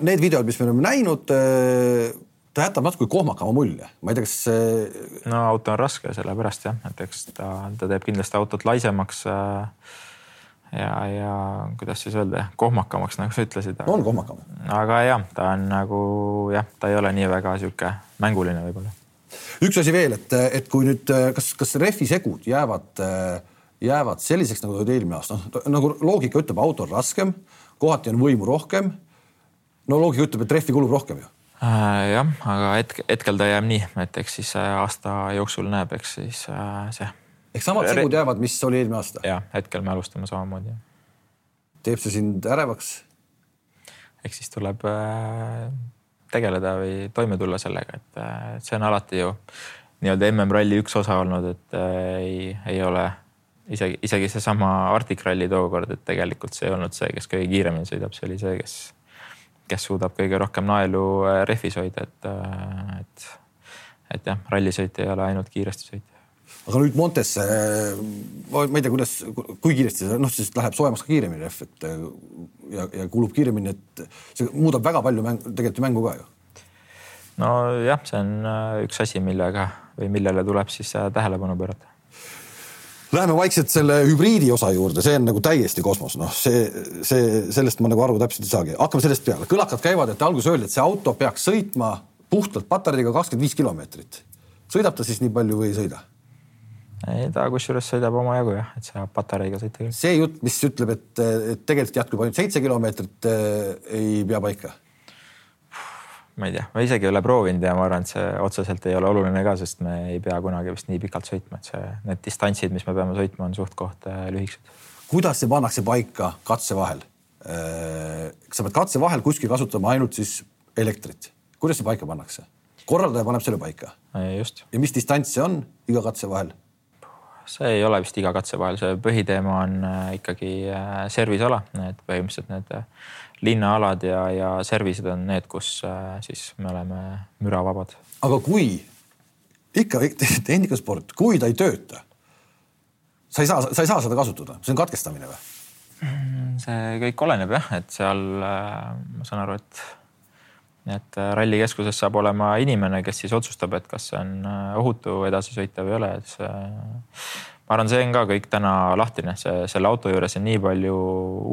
need videod, mis me oleme näinud, äh, ta jätab natuke kohmakama mulje, ma ei tea, kas see. no auto on raske sellepärast jah, et eks ta, ta teeb kindlasti autot laisemaks äh, ja, ja kuidas siis öelda, kohmakamaks, nagu sa ütlesid. on kohmakam. aga jah, ta on nagu jah, ta ei ole nii väga sihuke mänguline võib-olla. üks asi veel, et, et kui nüüd, kas, kas rehvi segud jäävad, jäävad selliseks, nagu olid eelmine aasta, noh nagu loogika ütleb, auto on raskem, kohati on võimu rohkem. no loogika ütleb, et rehvi kulub rohkem ju äh,. jah, aga hetk, hetkel ta jääb nii, et eks siis aasta jooksul näeb, eks siis äh, see ehk samad segud jäävad, mis oli eelmine aasta? ja hetkel me alustame samamoodi. teeb see sind ärevaks? eks siis tuleb äh, tegeleda või toime tulla sellega, et äh, see on alati ju nii-öelda MM-ralli üks osa olnud, et äh, ei, ei ole isegi, isegi seesama Arctic Rally tookord, et tegelikult see ei olnud see, kes kõige kiiremini sõidab, see oli see, kes, kes suudab kõige rohkem naelu rehvis hoida, et, et, et jah, rallisõit ei ole ainult kiiresti sõit aga nüüd Montesse, ma ei tea, kuidas, kui kiiresti see noh, siis läheb soojemaks ka kiiremini rehv, et ja, ja kulub kiiremini, et see muudab väga palju mäng, tegelikult ju mängu ka ju. nojah, see on äh, üks asi, millega või millele tuleb siis äh, tähelepanu pöörata. Läheme vaikselt selle hübriidi osa juurde, see on nagu täiesti kosmos, noh, see, see, sellest ma nagu aru täpselt ei saagi. hakkame sellest peale, kõlakad käivad, et alguses öeldi, et see auto peaks sõitma puhtalt patareiga kakskümmend viis kilomeetrit. sõidab ta siis nii palju või ei sõida? Ei, ta kusjuures sõidab omajagu jah, et saab patareiga sõita küll. see jutt, mis ütleb, et, et tegelikult jätkub ainult seitse kilomeetrit, eh, ei pea paika? ma ei tea, ma isegi ei ole proovinud ja ma arvan, et see otseselt ei ole oluline ka, sest me ei pea kunagi vist nii pikalt sõitma, et see, need distantsid, mis me peame sõitma, on suht-koht eh, lühikesed. kuidas see pannakse paika katse vahel? Eh, sa pead katse vahel kuskil kasutama ainult siis elektrit, kuidas see paika pannakse? korraldaja paneb selle paika. just. ja mis distants see on iga katse vahel? See ei ole vist iga katse vahel, see põhiteema on äh, ikkagi äh, serviceala, need põhimõtteliselt need äh, linnaalad ja, ja service'id on need, kus siis me oleme müravabad. aga kui ikka tehnikasport, kui ta ei tööta, sa ei saa, sa ei saa seda kasutada, see on katkestamine või? see kõik oleneb jah, et seal ma saan aru, et et rallikeskuses saab olema inimene, kes siis otsustab, et kas see on äh, ohutu edasi sõita või ei ole, et see. ma arvan, see on ka kõik täna lahtine, see selle auto juures on nii palju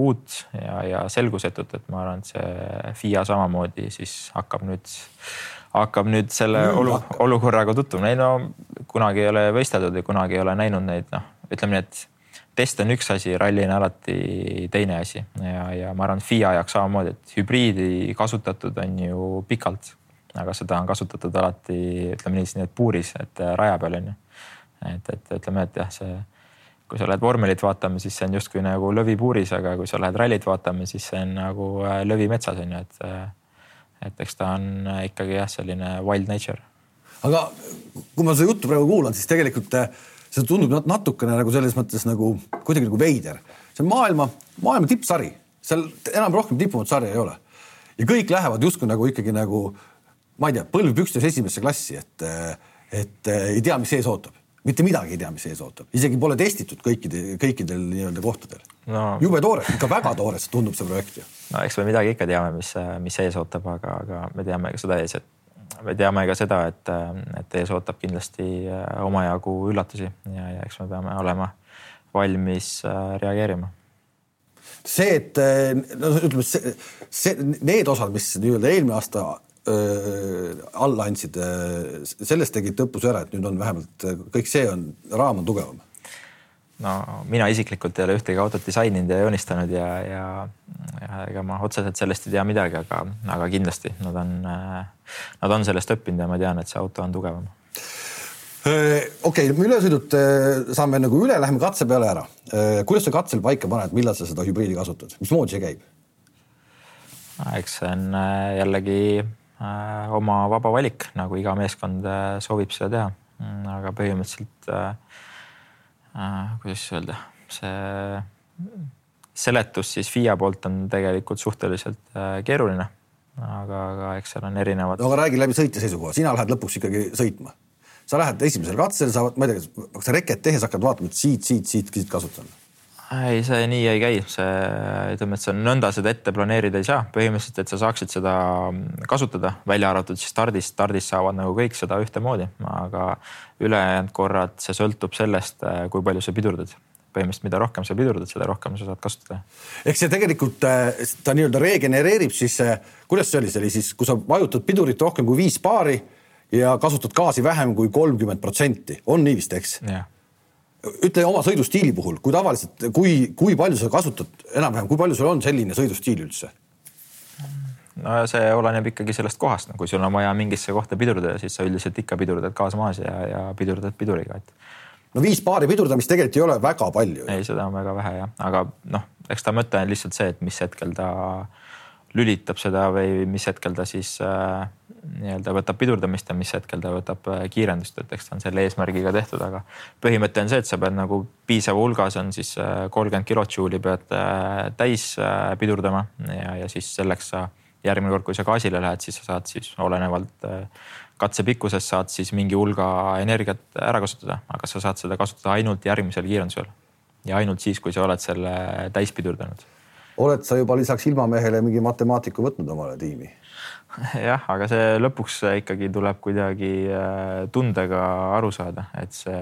uut ja, ja selgusetut, et ma arvan, et see FIA samamoodi siis hakkab nüüd, hakkab nüüd selle olu, olukorraga tutvuma. ei no kunagi ei ole võisteldud ja kunagi ei ole näinud neid, noh, ütleme nii, et test on üks asi, ralli on alati teine asi ja, ja ma arvan, FIA jaoks samamoodi, et hübriidi kasutatud on ju pikalt, aga seda on kasutatud alati, ütleme nii, nii et puuris, et raja peal on ju. et, et ütleme, et jah, see kui sa lähed vormelit vaatama, siis see on justkui nagu lõvi puuris, aga kui sa lähed rallit vaatama, siis see on nagu äh, lõvi metsas on ju, et. Äh, et eks ta on ikkagi jah, selline wild nature. aga kui ma seda juttu praegu kuulan, siis tegelikult see tundub natukene nagu selles mõttes nagu kuidagi nagu veider. see on maailma, maailma tippsari, seal enam rohkem tipumat sarja ei ole. ja kõik lähevad justkui nagu ikkagi nagu ma ei tea, põlvpükstes esimesse klassi, et, et ei tea, mis ees ootab mitte midagi ei tea, mis ees ootab, isegi pole testitud kõikide, kõikidel nii-öelda kohtadel no.. jube toores, ikka väga toores tundub see projekt ju. no eks me midagi ikka teame, mis, mis ees ootab, aga, aga me teame ka seda ees, et me teame ka seda, et, et ees ootab kindlasti äh, omajagu üllatusi ja, ja eks me peame olema valmis äh, reageerima see, et äh, no ütleme, see, see, need osad, mis nii-öelda eelmine aasta alla andsid, sellest tegid õppuse ära, et nüüd on vähemalt kõik see on, raam on tugevam. No mina isiklikult ei ole ühtegi autot disaininud ja joonistanud ja, ja, ja ega ma otseselt sellest ei tea midagi, aga, aga kindlasti nad on, nad on sellest õppinud ja ma tean, et see auto on tugevam okei okay,, ülesõidut saame nagu üle, läheme katse peale ära. kuidas sa katsel paika paned, millal sa seda hübriidi kasutad, mismoodi see käib? eks see on jällegi Äh, oma vaba valik, nagu iga meeskond äh, soovib seda teha. Mm, aga põhimõtteliselt äh, kuidas öelda, see seletus siis FIA poolt on tegelikult suhteliselt keeruline. aga, aga eks seal on erinevad. no aga räägi läbi sõitja seisukoha, sina lähed lõpuks ikkagi sõitma. sa lähed esimesel katsel, sa, ma ei tea, kas reket tehes hakkad vaatama, et siit, siit, siit, siit kasutan ei, see nii ei käi, see ütleme, et on nõnda seda ette planeerida ei saa, põhimõtteliselt, et sa saaksid seda kasutada, välja arvatud siis stardis, stardis saavad nagu kõik seda ühtemoodi, aga ülejäänud korrad, see sõltub sellest, kui palju sa pidurdad. Põhimõtteliselt, mida rohkem sa pidurdad, seda rohkem sa saad kasutada. ehk see tegelikult äh, ta nii-öelda regenereerib siis, äh, kuidas see oli, see oli siis, kui sa vajutad pidurit rohkem kui viis paari ja kasutad gaasi vähem kui kolmkümmend protsenti, on nii vist, eks? jah ütle oma sõidustiili puhul, kui tavaliselt, kui, kui palju sa kasutad enam-vähem, kui palju sul on selline sõidustiil üldse? no see oleneb ikkagi sellest kohast, no kui sul on vaja mingisse kohta pidurdada, siis sa üldiselt ikka pidurdad gaas maas ja, ja pidurdad piduriga, et. no viis paari pidurdamist tegelikult ei ole väga palju. ei, seda on väga vähe jah, aga noh, eks ta mõte on lihtsalt see, et mis hetkel ta lülitab seda või mis hetkel ta siis äh, nii-öelda võtab pidurdamist ja mis hetkel ta võtab äh, kiirendust, et eks ta on selle eesmärgiga tehtud, aga põhimõte on see, et sa pead nagu piisava hulgas on siis äh, kolmkümmend kilotšuuli pead äh, täis pidurdama ja, ja siis selleks sa järgmine kord, kui sa gaasile lähed, siis sa saad siis olenevalt katse pikkusest saad siis mingi hulga energiat ära kasutada, aga sa saad seda kasutada ainult järgmisel kiirendusel ja ainult siis, kui sa oled selle täis pidurdanud. Oled sa juba lisaks ilmamehele mingi matemaatiku võtnud omale tiimi? jah, aga see lõpuks ikkagi tuleb kuidagi äh, tundega aru saada, et see,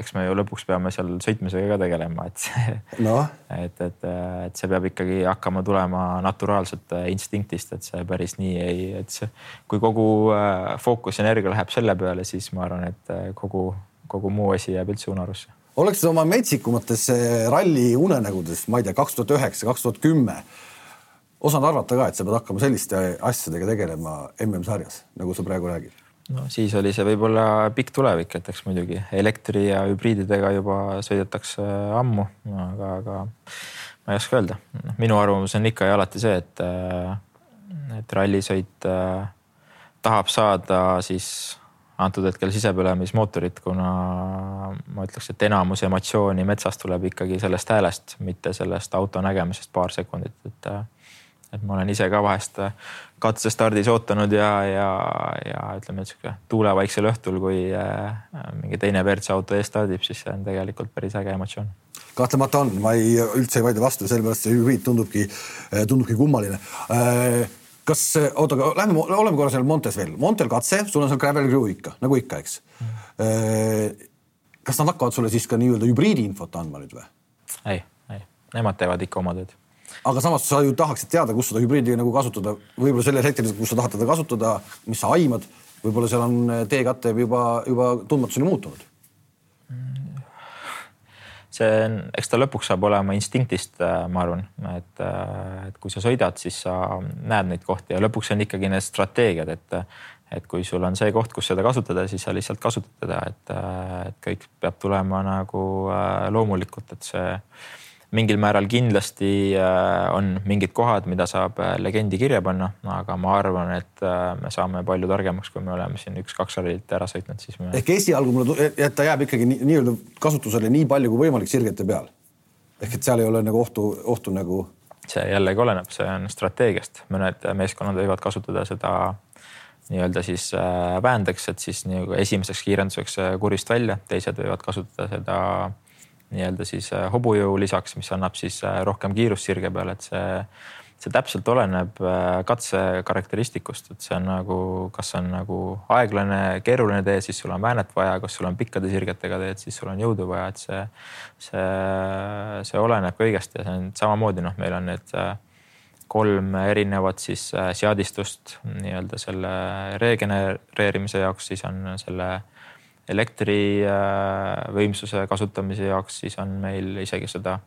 eks me ju lõpuks peame seal sõitmisega ka tegelema, et see no., et, et, et see peab ikkagi hakkama tulema naturaalselt äh, instinktist, et see päris nii ei, et see, kui kogu äh, fookus energia läheb selle peale, siis ma arvan, et kogu, kogu muu asi jääb üldse unarusse oleks oma metsikumates ralli unenägudes, ma ei tea, kaks tuhat üheksa, kaks tuhat kümme osanud arvata ka, et sa pead hakkama selliste asjadega tegelema MM-sarjas, nagu sa praegu räägid? no siis oli see võib-olla pikk tulevik, et eks muidugi elektri ja hübriididega juba sõidetakse ammu, aga, aga ma ei oska öelda. noh, minu arvamus on ikka ja alati see, et, et rallisõit äh, tahab saada siis antud hetkel sisepõlemismootorit, kuna ma ütleks, et enamus emotsiooni metsas tuleb ikkagi sellest häälest, mitte sellest auto nägemisest paar sekundit, et äh, et ma olen ise ka vahest äh, katsestardis ootanud ja, ja, ja ütleme, et sihuke tuulevaiksel õhtul, kui äh, mingi teine WRC auto ees stardib, siis see on tegelikult päris äge emotsioon. kahtlemata on, ma ei, üldse ei vaidle vastu, sellepärast see hübriid tundubki, äh, tundubki kummaline. Kas, oota, aga lähme, oleme korra seal Montes veel, Montel katse, sul on seal gravel crew ikka, nagu ikka, eks? Mm.. Kas nad hakkavad sulle siis ka nii-öelda hübriidi infot andma nüüd või? ei, ei, nemad teevad ikka oma tööd. Aga samas sa ju tahaksid teada, kus seda hübriidi nagu kasutada, võib-olla sellel hetkel, kus sa tahad teda kasutada, mis sa aimad, võib-olla seal on eh, teekatte juba, juba tundmatuseni muutunud. See on, eks ta lõpuks saab olema instinktist, äh, ma arvan, et, äh, et kui sa sõidad, siis sa näed neid kohti ja lõpuks on ikkagi need strateegiad, et, et kui sul on see koht, kus seda kasutada, siis sa lihtsalt kasutad teda, et, et kõik peab tulema nagu loomulikult, et see mingil määral kindlasti äh, on mingid kohad, mida saab äh, legendi kirja panna, aga ma arvan, et äh, me saame palju targemaks, kui me oleme siin üks-kaks rallit ära sõitnud, siis me. ehk esialgu mulle, et ta jääb ikkagi nii-öelda nii kasutusele nii palju kui võimalik sirgete peal. ehk et seal ei ole nagu ohtu, ohtu nagu. see jällegi oleneb, see on strateegiast, mõned meeskonnad võivad kasutada seda nii-öelda siis väändeks, et siis nii esimeseks kiirenduseks kurist välja, teised võivad kasutada seda nii-öelda siis äh, hobujõu lisaks, mis annab siis äh, rohkem kiirust sirge peal, et see, see täpselt oleneb äh, katse karakteristikust, et see on nagu, kas on nagu aeglane, keeruline tee, siis sul on väänet vaja, kas sul on pikkade sirgetega teed, siis sul on jõudu vaja, et see, see, see oleneb kõigest ja see on samamoodi noh, meil on need kolm erinevat siis seadistust nii-öelda selle regenereerimise jaoks, siis on selle elektrivõimsuse kasutamise jaoks, siis on meil isegi seda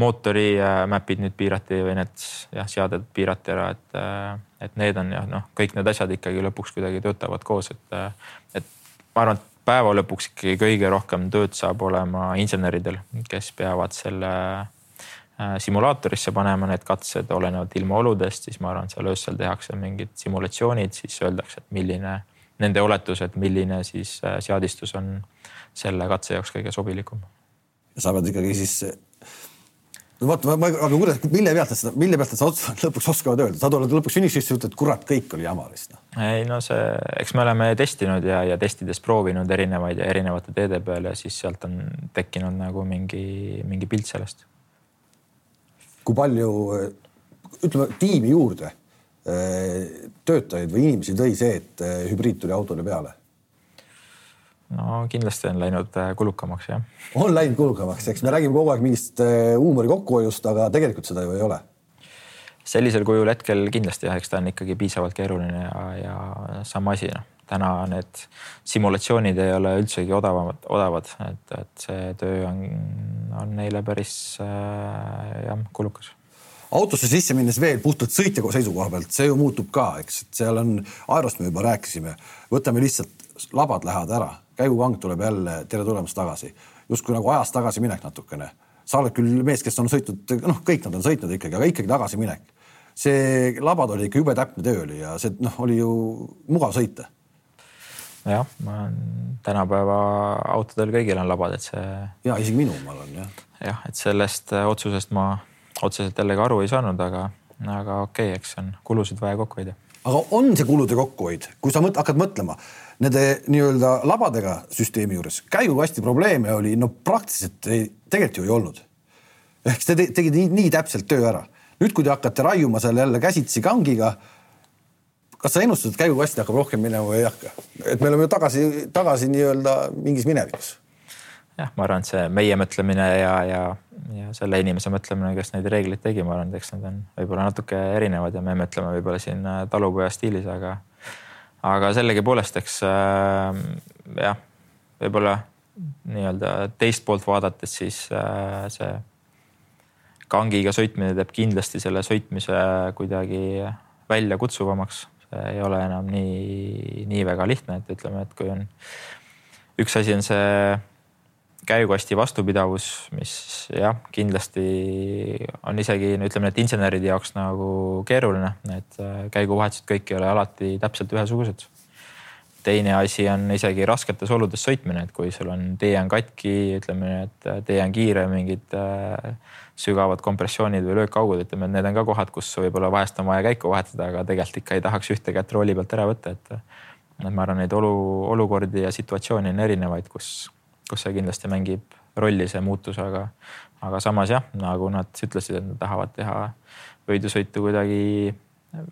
mootori äh, map'id nüüd piirati või need jah, seaded piirati ära, et, äh, et need on jah, noh, kõik need asjad ikkagi lõpuks kuidagi töötavad koos, et, äh, et ma arvan, et päeva lõpuks ikkagi kõige rohkem tööd saab olema inseneridel, kes peavad selle simulaatorisse panema need katsed, olenevalt ilmaoludest, siis ma arvan, seal öösel tehakse mingid simulatsioonid, siis öeldakse, et milline nende oletus, et milline siis äh, seadistus on selle katse jaoks kõige sobilikum. sa pead ikkagi siis no vot, ma, aga kuidas, mille pealt nad seda, mille pealt nad seda lõpuks oskavad öelda, sa tuled lõpuks finišisse, ütled, kurat, kõik oli jama vist no.. ei no see, eks me oleme testinud ja, ja testides proovinud erinevaid ja erinevate teede peal ja siis sealt on tekkinud nagu mingi, mingi pilt sellest. Kui palju, ütleme tiimi juurde Äh, töötajaid või inimesi tõi see, et äh, hübriid tuli autole peale? no kindlasti on läinud äh, kulukamaks jah. on läinud kulukamaks, eks me räägime kogu aeg mingist huumori kokkuhoiust, aga tegelikult seda ju ei ole. sellisel kujul hetkel kindlasti jah, eks ta on ikkagi piisavalt keeruline ja, ja sama asi noh, täna need simulatsioonid ei ole üldsegi odavamad, odavad, et, et see töö on, on neile päris äh, jah kulukas autosse sisse minnes veel puhtalt sõitja seisukoha pealt, see ju muutub ka, eks, et seal on, aerost me juba rääkisime, võtame lihtsalt labad lähevad ära, käigukang tuleb jälle, tere tulemast tagasi, justkui nagu ajas tagasiminek natukene. sa oled küll mees, kes on sõitnud, noh, kõik nad on sõitnud ikkagi, aga ikkagi tagasiminek. see labad oli ikka jube täpne töö oli ja see noh, oli ju mugav sõita jah, ma olen tänapäeva autodel kõigil on labad, et see. ja isegi minu omal on jah. jah, et sellest otsusest ma otseselt jällegi aru ei saanud, aga, aga okei okay,, eks on kulusid vaja kokku hoida. aga on see kulude kokkuhoid, kui sa mõt, hakkad mõtlema nende nii-öelda labadega süsteemi juures, käigukasti probleeme oli no praktiliselt ei, tegelikult ju ei olnud. ehk te tegite nii, nii täpselt töö ära. nüüd, kui te hakkate raiuma seal jälle käsitsi kangiga, kas sa ennustad, et käigukasti hakkab rohkem minema või ei hakka? et me oleme ju tagasi, tagasi nii-öelda mingis minevikus jah, ma arvan, et see meie mõtlemine ja, ja, ja selle inimese mõtlemine, kes neid reegleid tegi, ma arvan, et eks need on võib-olla natuke erinevad ja me mõtleme võib-olla siin äh, talupoja stiilis, aga, aga sellegipoolest, eks äh, jah, võib-olla nii-öelda teist poolt vaadates, siis äh, see kangiga sõitmine teeb kindlasti selle sõitmise kuidagi väljakutsuvamaks. see ei ole enam nii, nii väga lihtne, et ütleme, et kui on üks asi on see käigukasti vastupidavus, mis jah, kindlasti on isegi ütleme, et inseneride jaoks nagu keeruline, et äh, käiguvahetused kõik ei ole alati täpselt ühesugused. Teine asi on isegi rasketes oludes sõitmine, et kui sul on tee on katki, ütleme, et äh, tee on kiire, mingid äh, sügavad kompressioonid või löökaugud, ütleme, et need on ka kohad, kus võib-olla vahest on vaja käiku vahetada, aga tegelikult ikka ei tahaks ühte kätt rooli pealt ära võtta, et et ma arvan, neid olu, olukordi ja situatsioone on erinevaid, kus kus see kindlasti mängib rolli, see muutus, aga, aga samas jah, nagu nad ütlesid, et nad tahavad teha võidusõitu kuidagi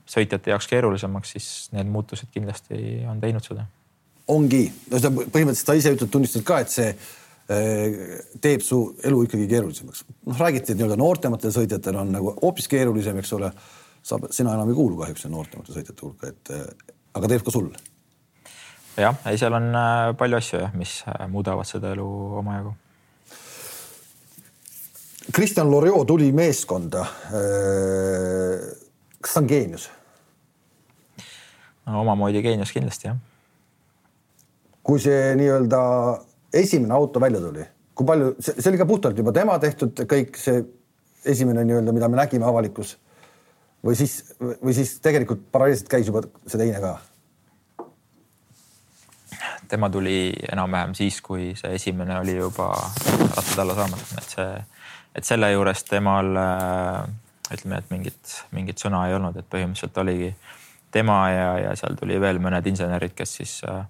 sõitjate jaoks keerulisemaks, siis need muutused kindlasti on teinud seda. ongi, no seda põhimõtteliselt sa ise ütled, tunnistad ka, et see äh, teeb su elu ikkagi keerulisemaks. noh, räägiti, et nii-öelda noortematel sõitjatel on nagu hoopis keerulisem, eks ole. sa, sina enam ei kuulu kahjuks noortemate sõitjate hulka, et äh, aga teeb ka sul jah, ei, seal on äh, palju asju jah, mis muudavad seda elu omajagu. Kristjan Loriot tuli meeskonda. Kas ta on geenius? no, omamoodi geenius kindlasti jah. kui see nii-öelda esimene auto välja tuli, kui palju, see oli ka puhtalt juba tema tehtud kõik see esimene nii-öelda, mida me nägime avalikus või siis, või siis tegelikult paralleelselt käis juba see teine ka? tema tuli enam-vähem siis, kui see esimene oli juba rattad alla saamas, et see, et selle juures temal äh, ütleme, et mingit, mingit sõna ei olnud, et põhimõtteliselt oligi tema ja, ja seal tuli veel mõned insenerid, kes siis äh,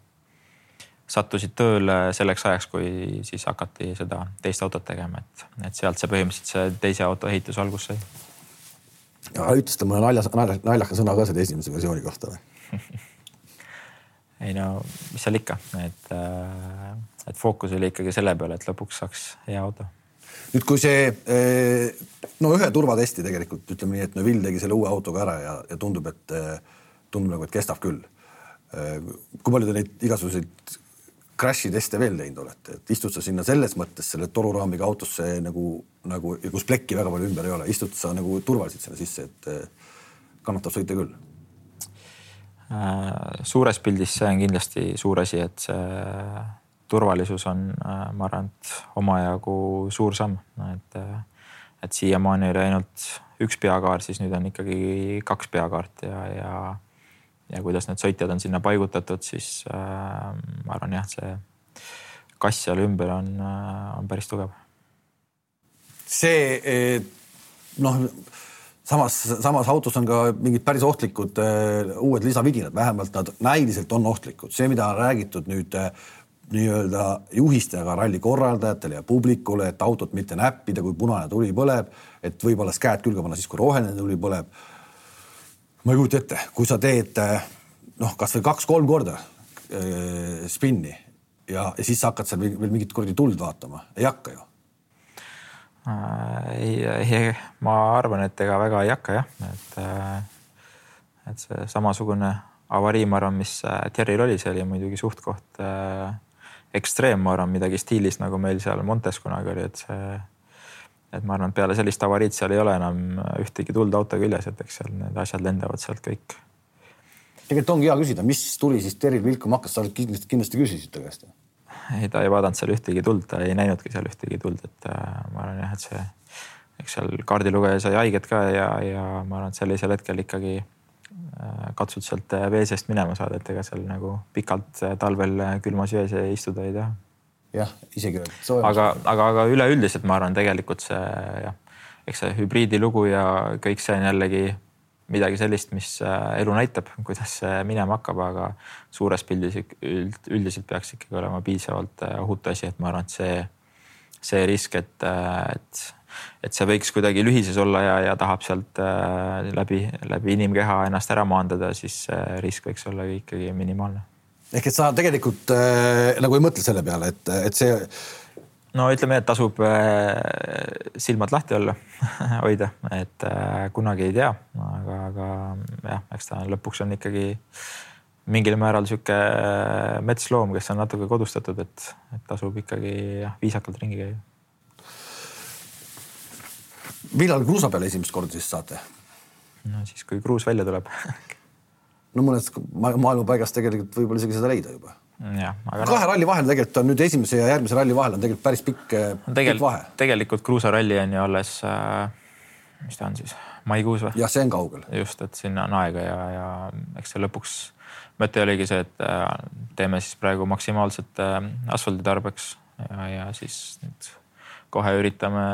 sattusid tööle selleks ajaks, kui siis hakati seda teist autot tegema, et, et sealt see põhimõtteliselt see teise auto ehitus alguse sai. aga ütles ta mõne nalja, naljaka sõna ka selle esimese versiooni kohta või ei no mis seal ikka, et, äh, et fookus oli ikkagi selle peale, et lõpuks saaks hea auto. Nüüd, kui see äh, no ühe turvatesti tegelikult ütleme nii, et Neville tegi selle uue autoga ära ja, ja tundub, et äh, tundub nagu, et kestab küll. kui palju te neid igasuguseid crash'i teste veel teinud olete, et istud sa sinna selles mõttes selle toruraamiga autosse nagu, nagu, kus plekki väga palju ümber ei ole, istud sa nagu turvaliselt sinna sisse, et kannatab sõita küll Äh, suures pildis see on kindlasti suur asi, et see turvalisus on, äh, ma arvan, et omajagu suur samm, et, äh, et siiamaani oli ainult üks peakaart, siis nüüd on ikkagi kaks peakaarti ja, ja, ja kuidas need sõitjad on sinna paigutatud, siis äh, ma arvan jah, see kass seal ümber on, on päris tugev. see noh samas, samas autos on ka mingid päris ohtlikud äh, uued lisavidinad, vähemalt nad näiliselt on ohtlikud. see, mida on räägitud nüüd äh, nii-öelda juhistega ralli korraldajatele ja publikule, et autot mitte näppida, kui punane tuli põleb, et võib-olla käed külge panna siis, kui roheline tuli põleb. ma ei kujuta ette, kui sa teed äh, noh, kasvõi kaks-kolm korda äh, spinni ja, ja siis sa hakkad seal veel mingit kuradi tuld vaatama, ei hakka ju. Äh, ei, ei, ma arvan, et ega väga ei hakka jah, et, äh, et see samasugune avarii, ma arvan, mis äh, Thierryl oli, see oli muidugi suht-koht äh, ekstreem, ma arvan, midagi stiilis nagu meil seal Montes kunagi oli, et see, et ma arvan, et peale sellist avariid seal ei ole enam ühtegi tuld auto küljes, et eks seal need asjad lendavad sealt kõik. tegelikult ongi hea küsida, mis tuli siis Thierryl vilkuma hakkas, sa kindlasti, kindlasti küsisid ta käest ei, ta ei vaadanud seal ühtegi tuld, ta ei näinudki seal ühtegi tuld, et äh, ma arvan jah, et see, eks seal kaardilugeja sai haiget ka ja, ja ma arvan, et sellisel hetkel ikkagi katsud sealt vee seest minema saada, et ega seal nagu pikalt talvel külmas vees istuda ei taha. jah, isegi veel. aga, aga, aga üleüldiselt ma arvan, tegelikult see jah, eks see hübriidi lugu ja kõik see on jällegi midagi sellist, mis äh, elu näitab, kuidas see minema hakkab, aga suures pildis üld, üldiselt peaks ikkagi olema piisavalt äh, ohutu asi, et ma arvan, et see, see risk, et, äh, et, et see võiks kuidagi lühises olla ja, ja tahab sealt läbi, läbi inimkeha ennast ära maandada, siis risk võiks olla ikkagi minimaalne. ehk et sa tegelikult äh, nagu ei mõtle selle peale, et, et see no ütleme, et tasub äh, silmad lahti olla hoida, et äh, kunagi ei tea, aga, aga jah, eks ta lõpuks on ikkagi mingil määral sihuke äh, metsloom, kes on natuke kodustatud, et, et tasub ikkagi jah, viisakalt ringi käia. Millal kruusa peale esimest korda siis saate? no siis, kui kruus välja tuleb no mõnes maailma paigas tegelikult võib-olla isegi seda leida juba aga kahe ralli vahel tegelikult on nüüd esimese ja järgmise ralli vahel on tegelikult päris pikk, pikk vahe. tegelikult kruusaralli on ju alles äh,, mis ta on siis, maikuus või? jah, see on kaugel. just, et sinna on aega ja, ja eks see lõpuks mõte oligi see, et äh, teeme siis praegu maksimaalselt äh, asfaldi tarbeks ja, ja siis nüüd kohe üritame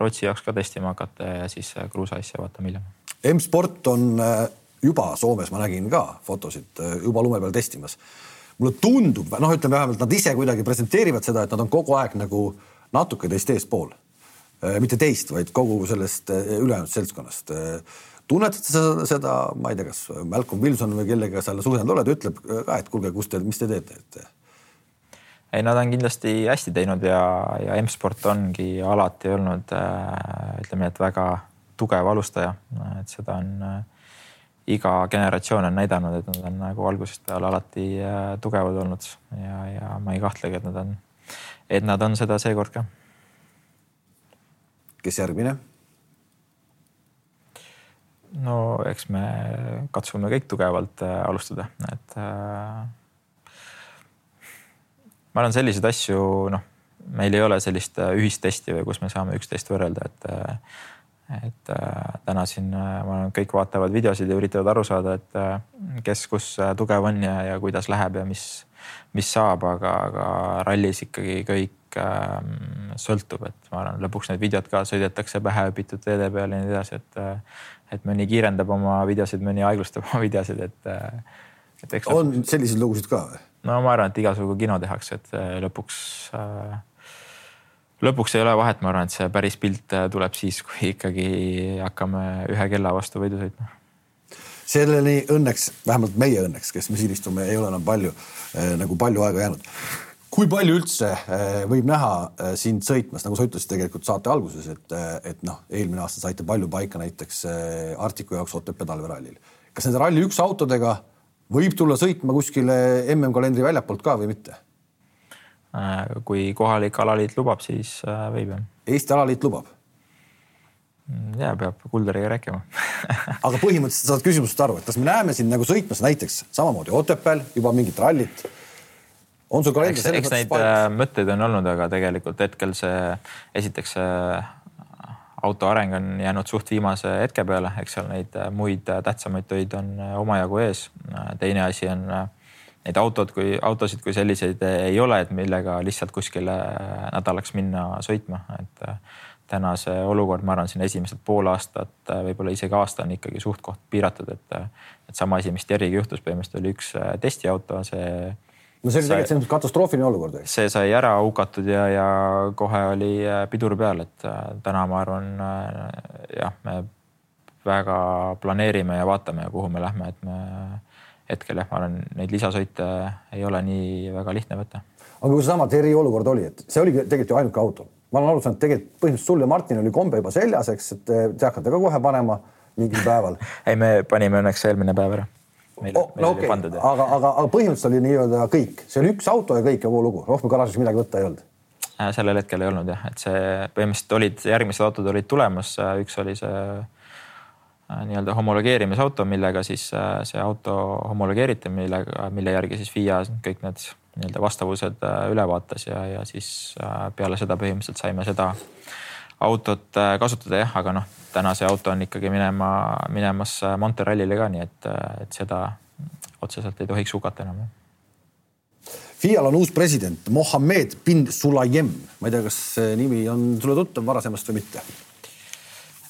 Rootsi jaoks ka testima hakata ja siis äh, kruusa asja vaatame hiljem. M-sport on äh, juba Soomes, ma nägin ka fotosid, äh, juba lume peal testimas mulle tundub, noh, ütleme vähemalt nad ise kuidagi presenteerivad seda, et nad on kogu aeg nagu natuke teist eespool. Mitte teist, vaid kogu sellest ülejäänud seltskonnast. Tunnetad sa seda, ma ei tea, kas Malcolm Wilson või kellega sa suhelnud oled, ütleb ka, et kuulge, kus te, mis te teete, et? Ei, nad on kindlasti hästi teinud ja, ja M-sport ongi alati olnud ütleme, et väga tugev alustaja, et seda on äh, iga generatsioon on näidanud, et nad on nagu algusest peale alati äh, tugevad olnud ja, ja ma ei kahtlegi, et nad on, et nad on seda seekord ka. kes järgmine? no eks me katsume kõik tugevalt alustada, et ma arvan, selliseid asju, noh, meil ei ole sellist äh, ühist testi või kus me saame üksteist võrrelda, et äh, et äh, täna siin ma arvan, kõik vaatavad videosid ja üritavad aru saada, et kes kus tugev on ja, ja kuidas läheb ja mis, mis saab, aga, aga rallis ikkagi kõik äh, sõltub, et ma arvan, lõpuks need videod ka sõidetakse pähe õpitud teede peal ja nii edasi, et et mõni kiirendab oma videosid, mõni aeglustab oma videosid, et, et on selliseid lugusid ka või? No ma arvan, et igasugu kino tehakse, et äh, lõpuks äh, lõpuks ei ole vahet, ma arvan, et see päris pilt äh, tuleb siis, kui ikkagi hakkame ühe kella vastu võidu sõitma. selleni õnneks, vähemalt meie õnneks, kes me siin istume, ei ole enam palju nagu palju aega jäänud. kui palju üldse võib näha sind sõitmas, nagu sa ütlesid tegelikult saate alguses, et, et noh, eelmine aasta saite palju paika näiteks Artiku jaoks Otepää talverallil. kas nende Rally1 autodega võib tulla sõitma kuskile MM-kalendri väljapoolt ka või mitte? Äh, kui kohalik alaliit lubab, siis äh, võib jah. Eesti alaliit lubab? Mm, ja peab Kulderiga rääkima aga põhimõtteliselt saad küsimusest aru, et kas me näeme sind nagu sõitmas näiteks samamoodi Otepääl juba mingit rallit? on sul selles mõttes? eks neid? Äh, mõtteid on olnud, aga tegelikult hetkel see esiteks see auto areng on jäänud suht viimase hetke peale, eks seal neid äh, muid äh, tähtsamaid töid on äh, omajagu ees. teine asi on neid autod, kui autosid kui selliseid ei ole, et millega lihtsalt kuskile nädalaks minna sõitma, et täna see olukord, ma arvan, siin esimesed pool aastat, võib-olla isegi aasta on ikkagi suht-koht piiratud, et, et sama asi, mis Terriga juhtus, põhimõtteliselt oli üks testiauto, see no see oli tegelikult selles mõttes katastroofiline olukord. see sai ära hukatud ja, ja kohe oli äh, pidur peal, et äh, täna ma arvan äh, jah, me väga planeerime ja vaatame, kuhu me lähme, et me hetkel jah, ma arvan, neid lisasõite ei ole nii väga lihtne võtta. aga kui seesama eriolukord oli, et see oli tegelikult ju ainuke auto, ma olen aru saanud, tegelikult põhimõtteliselt sul ja Martin oli kombe juba seljas, eks, et te hakkate ka kohe panema mingil päeval ei, me panime õnneks eelmine päev ära meil, oh, meil no, okay. pandud. aga, aga, aga põhimõtteliselt oli nii-öelda kõik, see oli üks auto ja kõik ja kogu lugu, rohkem garaažis midagi võtta ei olnud äh,? sellel hetkel ei olnud jah, et see põhimõtteliselt olid, järgmised autod olid tulemas, üks oli see äh, nii-öelda homologeerimisauto, millega siis äh, see auto homologeeriti, millega, mille järgi siis FIA kõik need nii-öelda vastavused äh, üle vaatas ja, ja siis peale seda põhimõtteliselt saime seda autot kasutada jah, aga noh täna see auto on ikkagi minema, minemas Monterallile ka, nii et, et seda otseselt ei tohiks hukata enam. FIA-l on uus president Mohammed bin Sulayem, ma ei tea, kas see nimi on sulle tuttav varasemast või mitte?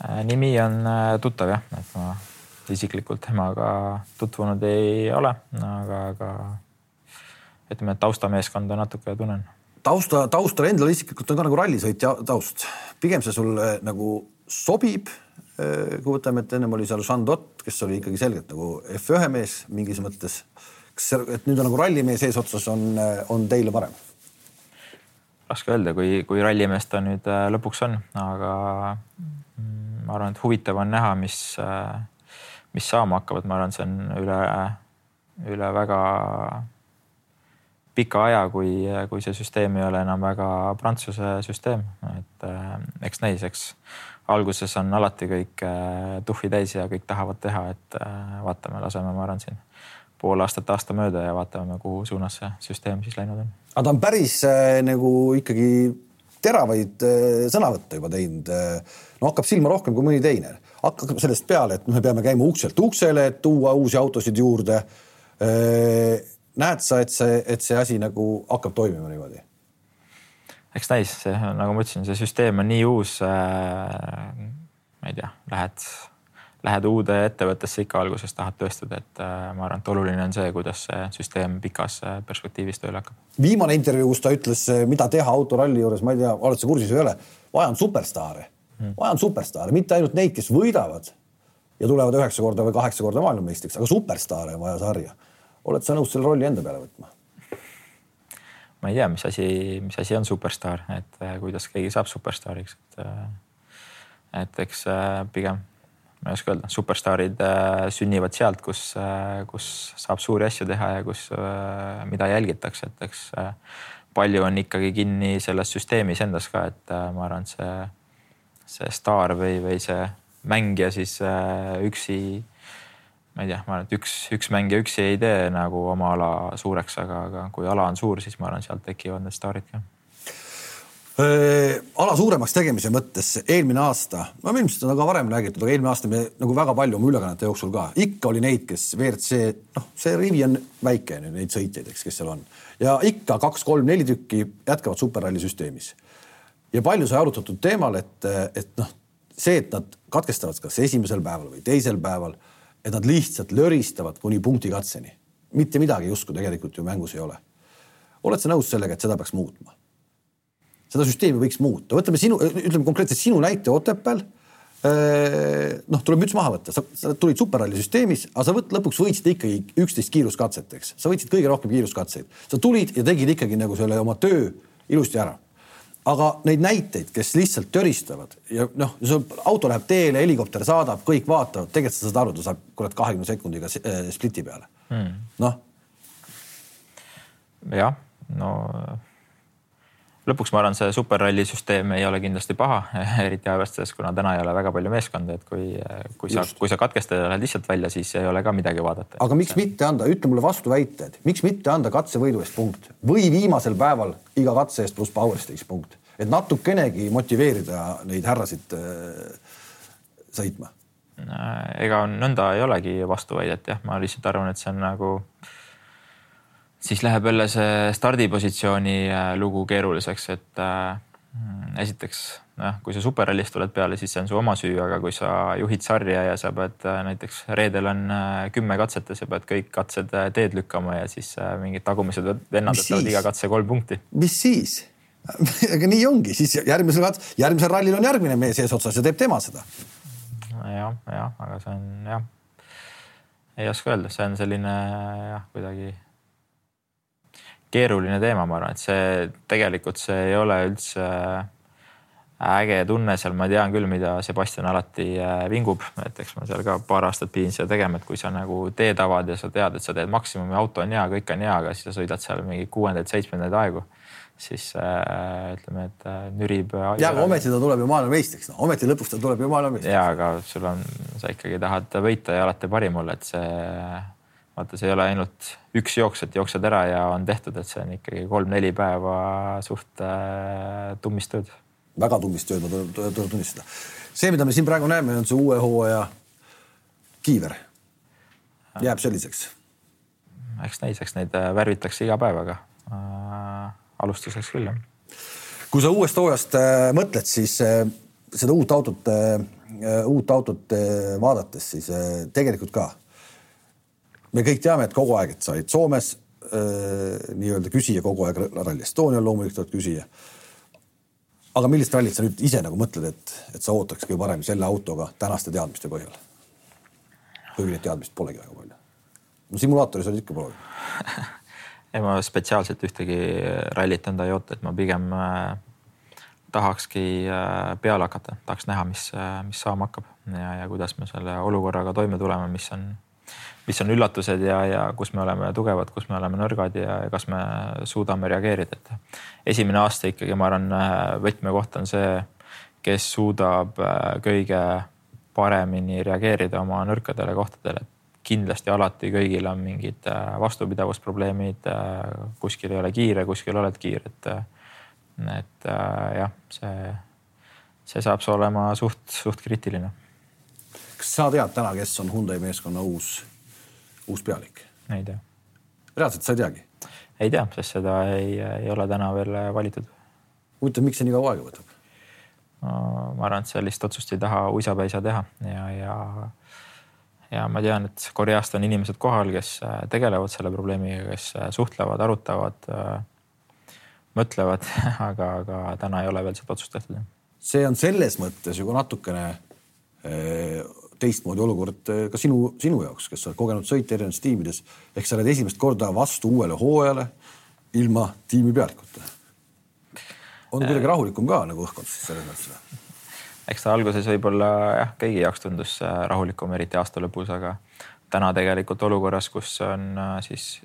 Äh, nimi on äh, tuttav jah, et ma isiklikult temaga tutvunud ei ole, aga, aga ütleme, et taustameeskonda natuke tunnen. Tausta, taustal endal isiklikult on ka nagu rallisõitja taust, pigem see sul nagu sobib. Äh, kui võtame, et ennem oli seal Jean Dott, kes oli ikkagi selgelt nagu F1 mees mingis mõttes. kas et nüüd on nagu rallimees eesotsas, on, äh, on teile parem? raske öelda, kui, kui rallimees ta nüüd lõpuks on, aga mm, ma arvan, et huvitav on näha, mis, mis saama hakkavad, ma arvan, see on üle, üle väga pika aja, kui, kui see süsteem ei ole enam väga Prantsuse süsteem, et eks näis, eks alguses on alati kõik äh, tuhhi täis ja kõik tahavad teha, et äh, vaatame, laseme, ma arvan, siin pool aastat, aasta mööda ja vaatame, kuhu suunas see süsteem siis läinud on. aga ta on päris äh, nagu ikkagi teravaid äh, sõnavõtte juba teinud äh,. no hakkab silma rohkem kui mõni teine, hakkab sellest peale, et me peame käima ukselt uksele, et tuua uusi autosid juurde äh,. Näed sa, et see, et see asi nagu hakkab toimima niimoodi? eks näis, see nagu ma ütlesin, see süsteem on nii uus äh,. ma ei tea, lähed, lähed uude ettevõttesse ikka alguses tahad tõestada, et äh, ma arvan, et oluline on see, kuidas see süsteem pikas äh, perspektiivis tööle hakkab. viimane intervjuu, kus ta ütles, äh, mida teha autoralli juures, ma ei tea, oled sa kursis või ei ole, vaja on superstaare hmm., vaja on superstaare, mitte ainult neid, kes võidavad ja tulevad üheksa korda või kaheksa korda maailmameistriks, aga superstaare on vaja sarja. Oled sa nõus selle rolli enda peale võtma? ma ei tea, mis asi, mis asi on superstaar, et äh, kuidas keegi saab superstaariks, et. Äh, et eks äh, pigem, ma ei oska öelda, superstaarid sünnivad sealt, kus, kus saab suuri asju teha ja kus, mida jälgitakse, et eks palju on ikkagi kinni selles süsteemis endas ka, et ma arvan, et see, see staar või, või see mängija siis üksi ma ei tea, ma arvan, et üks, üks mängija üksi ei tee nagu oma ala suureks, aga, aga kui ala on suur, siis ma arvan, sealt tekivad need staarid ka. Ala suuremaks tegemise mõttes eelmine aasta, no ilmselt on ka varem räägitud, aga eelmine aasta me nagu väga palju oma ülekannete jooksul ka, ikka oli neid, kes WRC, noh, see rivi on väike, neid sõitjaid, eks, kes seal on. Ja ikka kaks-kolm-neli tükki jätkavad superralli süsteemis. ja palju sai arutatud teemal, et, et noh, see, et nad katkestavad kas esimesel päeval või teisel päeval, et nad lihtsalt löristavad kuni punktikatseni. mitte midagi justkui tegelikult ju mängus ei ole. oled sa nõus sellega, et seda peaks muutma? seda süsteemi võiks muuta, võtame sinu, ütleme konkreetselt sinu näite Otepääl. noh, tuleb müts maha võtta, sa tulid superralli süsteemis, aga sa võt, lõpuks võitsid ikkagi üksteist kiiruskatset, eks, sa võitsid kõige rohkem kiiruskatseid, sa tulid ja tegid ikkagi nagu selle oma töö ilusti ära. Aga neid näiteid, kes lihtsalt töristavad ja noh, auto läheb teele, helikopter saadab, kõik vaatavad, tegelikult sa saad aru, ta saab kurat kahekümne sekundiga spliti peale hmm.. noh. jah, no lõpuks ma arvan, see superralli süsteem ei ole kindlasti paha, eriti arvestades, kuna täna ei ole väga palju meeskondi, et kui, kui sa, kui sa katkestad ja lähed lihtsalt välja, siis ei ole ka midagi vaadata. aga miks mitte anda, ütle mulle vastuväited, miks mitte anda katsevõidu eest punkt või viimasel päeval iga katse eest pluss power stage punkt, et natukenegi motiveerida neid härrasid äh, sõitma? ega nõnda ei olegi vastuväidet jah, ma lihtsalt arvan, et see on nagu äh, siis läheb jälle see stardipositsiooni äh, lugu keeruliseks, et äh, esiteks noh, kui sa superrallist tuled peale, siis see on su oma süü, aga kui sa juhid sarja ja sa pead äh, näiteks reedel on kümme katset ja sa pead kõik katsed teed lükkama ja siis mingid tagumised vennad võtavad iga katse kolm punkti. mis siis? aga nii ongi, siis järgmisel kats-, järgmisel rallil on järgmine mees eesotsas ja teeb tema seda ja,. jah, jah, aga see on jah, ei oska öelda, see on selline jah, kuidagi keeruline teema, ma arvan, et see tegelikult see ei ole üldse äge tunne seal, ma tean küll, mida Sebastian alati äh, vingub, et eks ma seal ka paar aastat pidin seda tegema, et kui sa nagu teed avad ja sa tead, et sa teed maksimumi, auto on hea, kõik on hea, aga siis sa sõidad seal mingi kuuendaid-seitsmendaid aegu, siis äh, ütleme, et äh, nürib. ja, aga ometi ta tuleb ju maailmameistriks, no ometi lõpuks ta tuleb ju maailmameistriks. ja, aga sul on, sa ikkagi tahad võita ja alati parim olla, et see vaata, see ei ole ainult üks jooks, et jooksed ära ja on tehtud, et see on ikkagi kolm-neli päeva suht äh, tummist tööd. väga tummist tööd, ma tuleb tunnistada. see, mida me siin praegu näeme, on see uue hooaja kiiver. jääb selliseks? eks näis, eks neid äh, värvitakse iga päev, aga äh, alustuseks küll jah. kui sa uuest hooajast mõtled, siis seda uut autot uut autot vaadates, siis tegelikult ka me kõik teame, et kogu aeg, et sa olid Soomes äh, nii-öelda küsija kogu aeg Rally Estonial loomulikult oled küsija. aga millist rallit sa nüüd ise nagu mõtled, et, et sa ootaks kõige parem selle autoga tänaste teadmiste põhjal? kuigi neid teadmist polegi väga palju. no simulaatoris olid ikka proovinud ei, ma spetsiaalselt ühtegi rallit enda ei oota, et ma pigem äh, tahakski äh, peale hakata, tahaks näha, mis äh,, mis saama hakkab ja, ja kuidas me selle olukorraga toime tuleme, mis on mis on üllatused ja, ja kus me oleme tugevad, kus me oleme nõrgad ja kas me suudame reageerida, et esimene aasta ikkagi, ma arvan, võtmekoht on see, kes suudab äh, kõige paremini reageerida oma nõrkadele kohtadele. kindlasti alati kõigil on mingid äh, vastupidavusprobleemid, äh, kuskil ei ole kiire, kuskil oled kiire, et, et jah, see, see saab olema suht, suht kriitiline. Kas sa tead täna, kes on Hyundai meeskonna uus uus pealik? ei tea. reaalselt sa ei teagi? ei tea, sest seda ei, ei ole täna veel valitud. huvitav, miks see nii kaua aega võtab no,? ma arvan, et sellist otsust ei taha uisapäisa teha ja, ja ja ma tean, et Koreast on inimesed kohal, kes äh, tegelevad selle probleemiga, kes äh, suhtlevad, arutavad, äh, mõtlevad, aga, aga täna ei ole veel seda otsust tehtud. see on selles mõttes ju natukene teistmoodi olukord eh, ka sinu, sinu jaoks, kes sa oled kogenud sõita erinevates tiimides. ehk sa oled esimest korda vastu uuele hooajale ilma tiimi pealikuta. on kuidagi äh. rahulikum ka nagu õhkkond siis selles mõttes? eks ta alguses võib-olla jah, kõigi jaoks tundus äh, rahulikum, eriti aasta lõpus, aga täna tegelikult olukorras, kus on äh, siis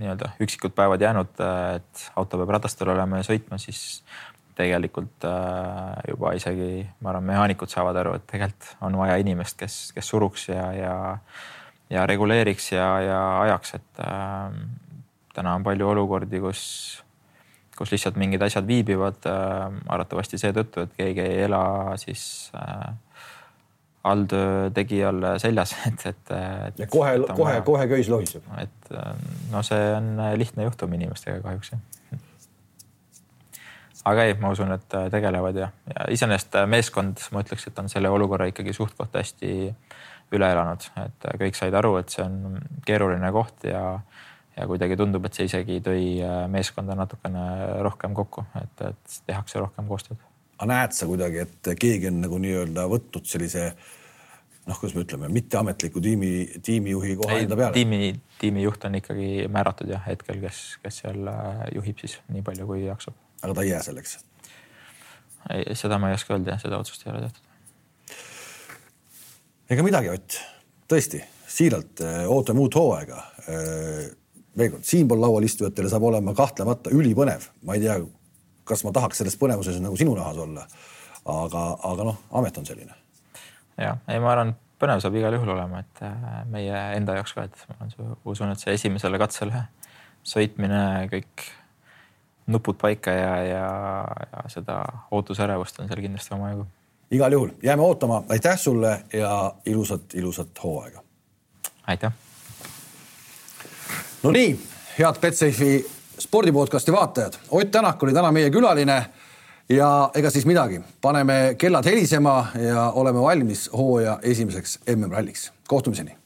nii-öelda üksikud päevad jäänud, et auto peab ratastel olema ja sõitma, siis tegelikult äh, juba isegi ma arvan, mehaanikud saavad aru, et tegelikult on vaja inimest, kes, kes suruks ja, ja ja reguleeriks ja, ja ajaks, et äh, täna on palju olukordi, kus, kus lihtsalt mingid asjad viibivad äh, arvatavasti seetõttu, et keegi ei ela siis äh, alltöö tegijal seljas, et, et, ja kohe, kohe, kohe köis lohiseb. et no see on lihtne juhtum inimestega kahjuks jah aga ei, ma usun, et tegelevad ja, ja iseenesest meeskond, ma ütleks, et on selle olukorra ikkagi suht-koht hästi üle elanud, et kõik said aru, et see on keeruline koht ja, ja kuidagi tundub, et see isegi tõi meeskonda natukene rohkem kokku, et, et tehakse rohkem koostööd aga näed sa kuidagi, et keegi on nagu nii-öelda võtnud sellise noh, kuidas me ütleme, mitteametliku tiimi, tiimijuhi koha enda peale? tiimi, tiimijuht on ikkagi määratud jah, hetkel, kes, kes seal äh, juhib siis nii palju, kui jaksab. Aga ta ei jää selleks? seda ma ei oska öelda, seda otsust ei ole tehtud. ega midagi, Ott, tõesti siiralt äh, ootame uut hooaega. Äh, veel kord, siinpool laual istujatele saab olema kahtlemata ülipõnev, ma ei tea kas ma tahaks selles põnevuses nagu sinu nahas olla. aga, aga noh, amet on selline. ja ei, ma arvan, põnev saab igal juhul olema, et äh, meie enda jaoks ka, et ma usun, et see esimesele katsele sõitmine, kõik nupud paika ja, ja, ja seda ootusärevust on seal kindlasti omajagu. igal juhul jääme ootama, aitäh sulle ja ilusat, ilusat hooaega. aitäh. no nii, head Betsafe'i spordipodcasti vaatajad, Ott Tänak oli täna meie külaline ja ega siis midagi, paneme kellad helisema ja oleme valmis hooaja esimeseks MM-ralliks. kohtumiseni